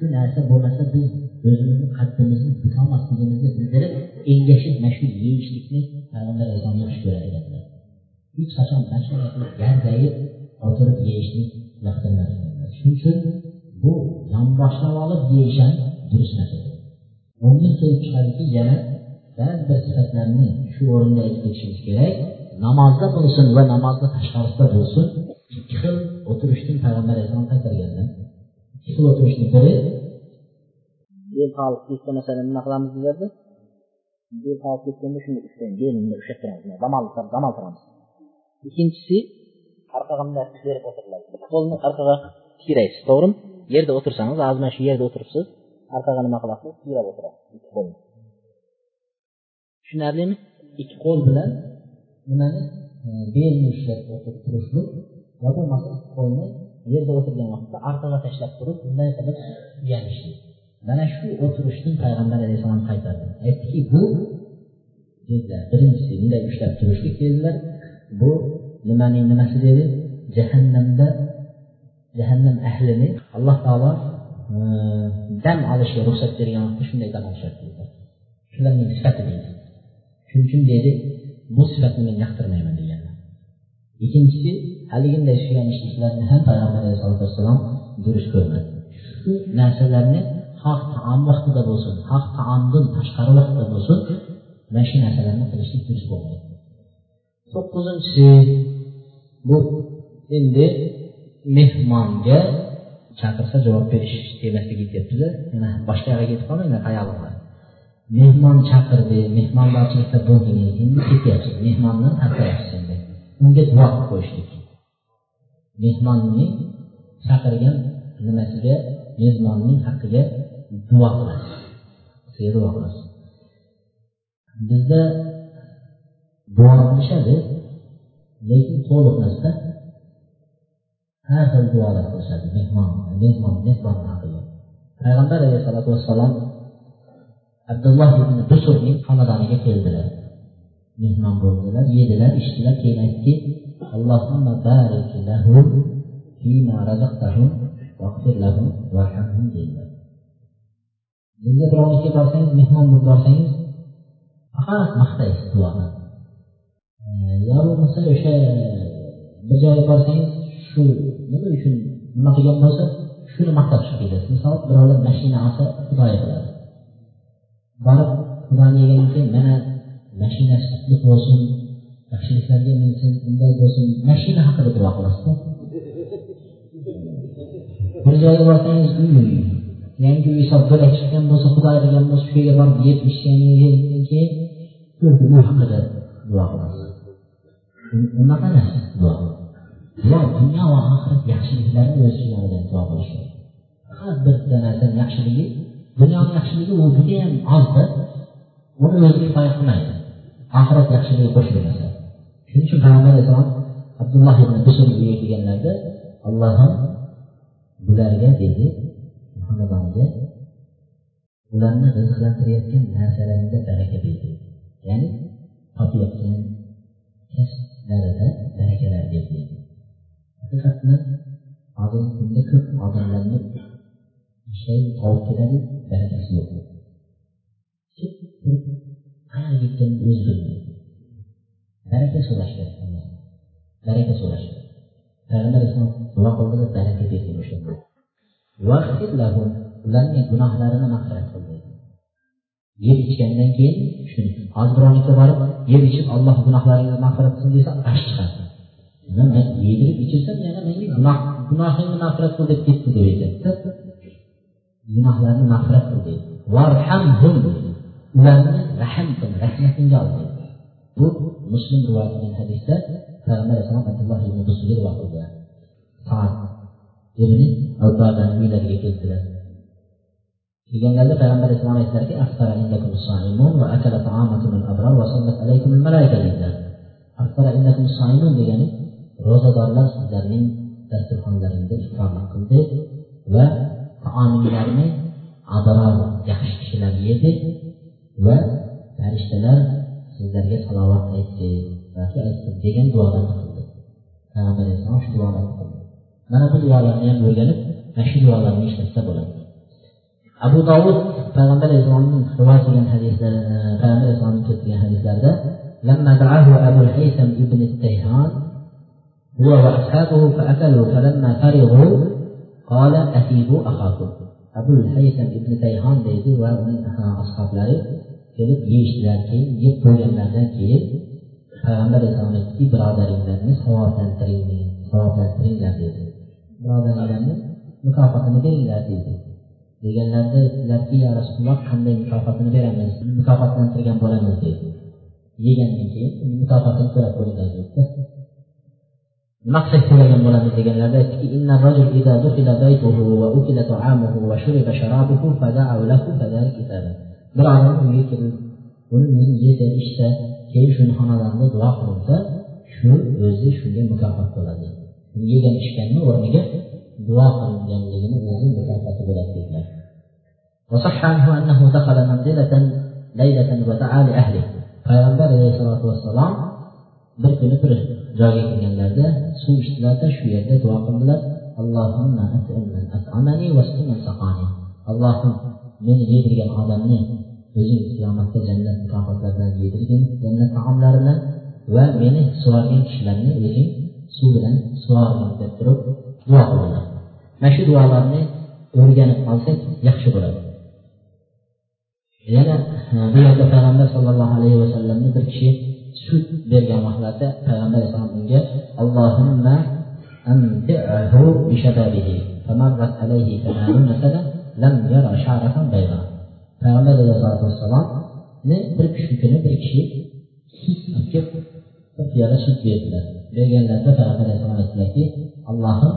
shu narsa bo'lmasa biz o'zimizni qaddimizni butolmasligimizni bildirib engashib mana shu yeyishlikni payg'ambar alayhissalom yaxshi ko'rar ekanlar hech qachon mashina qilib gardayib o'tirib yeyishni yoqtirmas ekanlar shuning uchun bu yonboshlab olib yeyish ham durust emas undan kelib chiqadiki yana ba'zi bir sifatlarni shu o'rinda aytib ketishimiz kerak. Namozda bo'lsin va namozni tashqarisida bo'lsin. Ikki xil o'tirishni payg'ambar alayhissalom qaytarganlar. Xil o'tirishni biri bel qolib ketsa masalan nima qilamiz bizlarda bel qolib ketganda shuni ushlang belni ushlab turamiz damal damal turamiz ikkinchisi orqaga bunday berib o'tiriladi qo'lni orqaga tiyraysiz to'g'rimi yerda o'tirsangiz hozir mana shu yerda o'tiribsiz orqaga nima qilasiz tiyrab o'tirasiz ikki qo'lni tushunarlimi ikki qo'l bilan nimani belni ushlab turishlik va bo'lmasa ikki qo'lni yerda o'tirgan vaqtda orqaga tashlab turib bunday qilib suyanishlik mana shu o'tirishni payg'ambar alayhissalom qaytardi. Aytdiki bu dedilar birinchisi bunday ushlab turishlik dedilar bu nimaning nimasi dedi? Jahannamda jahannam ahlini alloh taolo e, dam olishga ruxsat bergan vaqtda shunday dam olishadi dedilar. Shularning sifati deydi. Shuning uchun deydi bu sifatni men yoqtirmayman deganlar. Ikkinchisi Əliyin də işləyən işliklərində həm Peyğəmbər Əleyhissalam görüş görmədi. Bu nəsələrini haq taam vaxtı da olsun, haq taamdan təşqarı vaxtı da olsun, mən şu nəsələrini qilishlik dürüst olmaydı. Toqquzuncusi, bu indi mehmonga chaqirsa javob berish demasligiga ketyaptilar yana boshqa yoqqa ketib qolmanglar xayolimlar mehmon chaqirdi mehmondorchilikda bo'ldingiz endi ketyapsiz mehmondan tarqayapsiz endi. Unga duo qilib qo'yishlik. Mehmonning chaqirgan nimasiga mezmonning haqqiga duo qilasiz sizga duo qilasiz bizda duo qilishadi lekin to'liq emasda har xil duolar qilishadi. Mehmon mehmon mehmonni haqqiga. Payg'ambar alayhissalotu vassalom abdulloh ibn busurning xonadoniga keldilar. Mehmon bo'ldilar yedilar ichdilar keyin aytdiki اللهم بارك lahum فيما رزقتهم واغفر لهم وارحمهم dedilar bizga birovnikiga borsangiz mehmon bo'lib borsangiz faqat maqtaysiz duoni yo bo'lmasa o'sha bir joyga borsangiz shu nima uchun nima qilgan bo'lsa shuni maqtab chiqib ketasiz. Misol birovlar mashina olsa xudoyi qiladi. Borib xudoni yegandan keyin mana mashinasi qutlug' bo'lsin yaxshiliklarga men sen bunday bo'lsin. Mashina haqida duo qilasizda. Bir joyga borsangiz uy yangi uy solib bo'lak chiqqan bo'lsa xudo qilgan bo'lsa shu yerga borib yeb ichgandan keyin uy haqida duo qilasiz. Unaqa emas duo duo dunyo va oxirat yaxshiliklarni o'z ichiga duo qilish faqat bitta narsani yaxshiligi dunyoni yaxshiligi u judayam ozda uni o'zi kifoya qilmaydi. Oxirat yaxshiligi qo'shilmasa shuning uchun payg'ambar alayhissalom abdulloh ibn busur uyiga kelganlarida allohim bularga dedi. Xonadoniga ularni rizqlantirayotgan narsalaringda baraka berdi ya'ni topayotgan kasblarida barakalar berdi haqiqatdan hozirgi kunda ko'p odamlarni ishlaydi topib keladi barakasi yo'q qayerga ketganini o'zi bilmaydi baraka so'rash kerak baraka so'rash kerak payg'ambar alayhisalom duo qildilar baraka berdi o'shanda ularning gunohlarini mag'firat qil dedi yeb ichgandan keyin shuni hozir birovnikiga borib yeb ichib alloh gunohlaringni mag'firat qilsin desa g'ash chiqadi man yedirib ichirsam yana menga gunoh gunohingni mag'firat qil deb ketdi deb aytyapti gunohlarni mag'firat qil deydi. Varhamhum ularni rahm qil rahmatingga ol deydi bu muslim rivoyat qilgan hadisda payg'ambar alayhissalom abdulloh ibn busga duo qildilar. Soat ibn abdodani uylariga keldilar. Kelganlarida payg'ambar alayhissalom aytdilarki degani ro'zadorlar sizlarning dasturxonlaringda iftorlik qildi va taominglarni abror yaxshi kishilar yedi va farishtalar sizlarga salovat aytdi yoki aytdi degan duolarni qildi payg'ambar alayhissalom shu duolarni qildi mana bu duolarni ham o'rganib mana shu duolarni ishlatsa bo'ladi abu dovud payg'ambar alayhissalomning rivoyat qilgan hadislar payg'ambar alayhissalomning keltirgan hadislarida لما دعاه أبو الهيثم ابن التيهان هو وأصحابه فأكلوا فلما فرغوا قال أثيبوا أخاكم أبو الهيثم ابن تيهان deydi va uning ashoblari kelib yeyishdilar keyin yeb qo'yganlaridan keyin payg'ambar alayhissalom aytdiki birodaringlarni savoblantiring savoblantiringlar dedi. Birodaringlarni mukofotini beringlar dedi. Deganlarida aytdilarki ya rasululloh qanday mukofotini beramiz mukofotlantirgan bo'lamiz dedi. Yegandan keyin mukofotini so'rab ko'ringlar deydida nima qilsak to'lagan bo'lamiz deganlarida aytdiki bir odam uyga kelib uni uyini yesa ichsa keyin shuni xonadonida duo qilinsa shu o'zi shunga mukofot bo'ladi yegan ichganni o'rniga duo qilinganligini o'zi mukofoti bo'ladi dedilar وصح عنه أنه دخل منزلة ليلة ودعا لأهله payg'ambar alayhissalotu vassalom bir kuni bir joyga kelganlarida suv ichdilarda shu yerda duo qildilar allohim meni yedirgan odamni o'zing qiyomatda jannat mukofotlaridan yedirgin jannat taomlari bilan va meni sug'organ kishilarni o'zing suv bilan sug'orgin deb turib duo qildilar mana shu duolarni o'rganib olsak yaxshi bo'ladi yana bu yerda payg'ambar sallallohu alayhi vasallamni bir kishi sut bergan vaqtlarda payg'ambar alayhissalom unga allohimma أمتعه بشبابه فمرت عليه ثمانون سنة lem yara şareten beyda. Peygamber aleyhissalatü vesselam ne bir kişi kishigini bir kishi his qilib bir piyola sut berdilar berganlarida payg'ambar alayhissalom aytdilarki allohim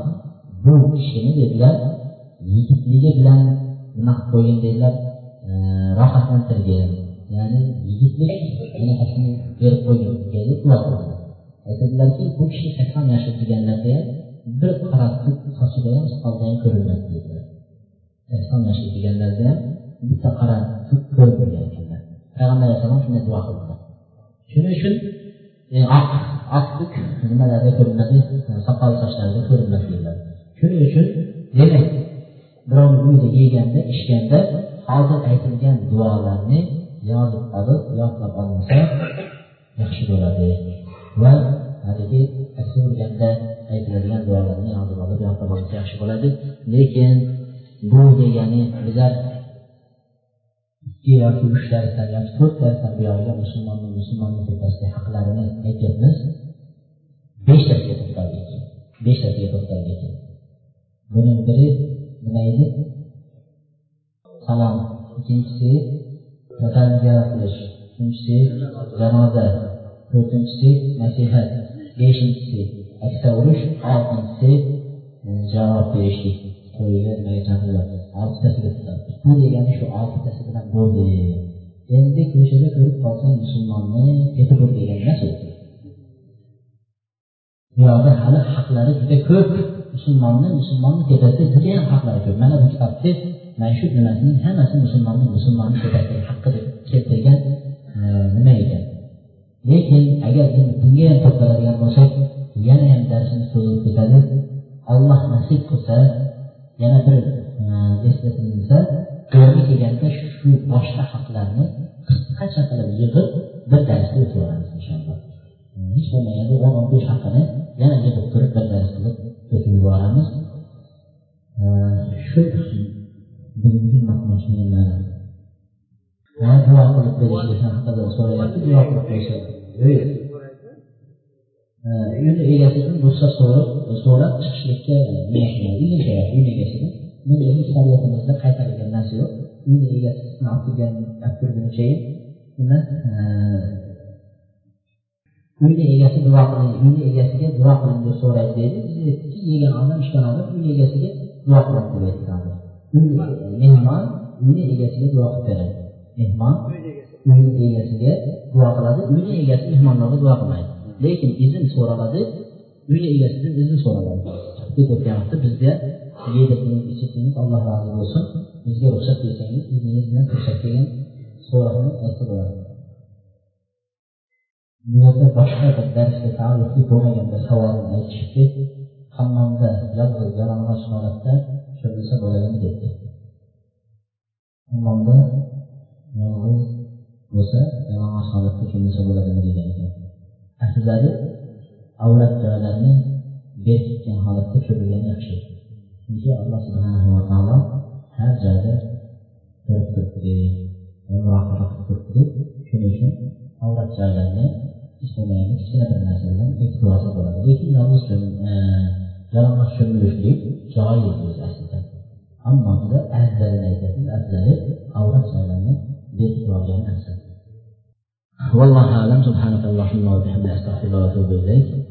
bu kishini dedilar yigitligi bilan nima qilib qo'ygin dedilar rohatlantirgin ya'ni yigitlik anaqasini berib qo'ygin dedi dua qildi aytadilarki bu kishi sakson yosh o'tganlarda ham bir qarab sochida ham soqolida ham sakson yoshga kelganlarida ham bitta qora tuk ko'rinmagan ekanlar payg'ambar alayhissalom shunday duo qildilar shuning uchun oq oq tuk nimalarda ko'rinadi soqol sochlarida ko'rinmadi dedilar shuning uchun demak birovni uyida yeganda ichganda hozir aytilgan duolarni yozib olib yodlab olinsa yaxshi bo'ladi va haligi aytiladigan duolarni yozib olib yodlab olinsa yaxshi bo'ladi lekin bu degani bizlar ikki yoki uch darsdan yoki to'rt darsdan buyog'iga musulmonni musulmonni tepasidagi haqlarini aytyapmiz. Beshtasiga to'xtaldik beshtasiga to'xtaldik buning biri nima edi? Salom. Ikkinchisi vatan ziyorat qilish. Uchinchisi janoza. To'rtinchisi nasihat. Beshinchisi aksa urish oltinchisi e, javob berishlik. To'yiga nimaga chaqirib oltitasiga bu degani shu oltitasi bilan bo'ldi. Endi ko'chada ko'rib qolsang musulmonni ketib ur degan emas u buyoqda hali haqlari juda ko'p. Musulmonni musulmonni tepasida judayam haqlari ko'p. Mana bu kitobni mana shu nimasining hammasi musulmonni musulmonni tepasidagi haqqi deb keltirgan e, nima ekan? Lekin agar endi bunga ham to'xtaladigan bo'lsak yana ham darsimiz cho'zilib ketadi. Alloh nasib qilsa yana bir e, eslatilsa to'g'ri kelganda shu boshqa haqlarni qisqacha qilib yig'ib bir darsda o'tib yuboramiz inshaalloh hech bo'lmaganda o'n o'n besh haqini yana yig'ib turib bir dars qilib o'tib yuboramiz. E, shu bugungi maqnoshini duo qilib berishlik haqida so'rayapti duo qilib berishadi. Uyni egasidan ruxsat so'rab so'rab chiqishlikka nima qiladi izn so'rayapti uyni egasidan hech shariatimizda qaytarilgan narsa yo'q uyni egasini olib kelgan olib kirgunichayin nima uyni egasi duo qiling uyni egasiga duo qiling deb so'raydi deydi aytdikki yegan odam ichgan odam uyni egasiga duo qiladi deb aytdi uyni mehmon uyni egasiga duo qilib beradi mehmon uyni egasiga duo qiladi uyni egasi mehmonlarga duo qilmaydi lekin izn so'raladi uyni egasidan izn so'raladi ketayotgan vaqtda bizga yedirdingiz ichirdingiz alloh rozi bo'lsin bizga ruxsat bersangiz izningiz bilan kirsak degan so'roqni aytsa bo'ladi bu yerda boshqa bir darsga taalluqli bo'lmagan bir savolni aytishibdi hammomda yolg'iz yalang'och holatda cho'milsa bo'ladimi debdi hammomda yolg'iz bo'lsa yalang'och holatda cho'milsa bo'ladimi degan ekan Əsirləri avrat döyələrindən beh etən halətdə köpürdən yaxşı. Çünki Allah subhanahu wa taala hər cəhətə görüb durdudur. Və müraqiqə durdudur. Şunun üçün avrat cəhələrini istəməyimiz kiçinə bir məsələdən ehtilacı olar. Lakin yalnız göm e, yalanlaş gömülüşlük caiz edilir əslində. Amma bu da əzləri nəzərdir. Əzləri avrat cəhələrini beh etməyən əzərdir. والله أعلم. سبحانك اللهم وبحمدك أستغفرك وأتوب إليك.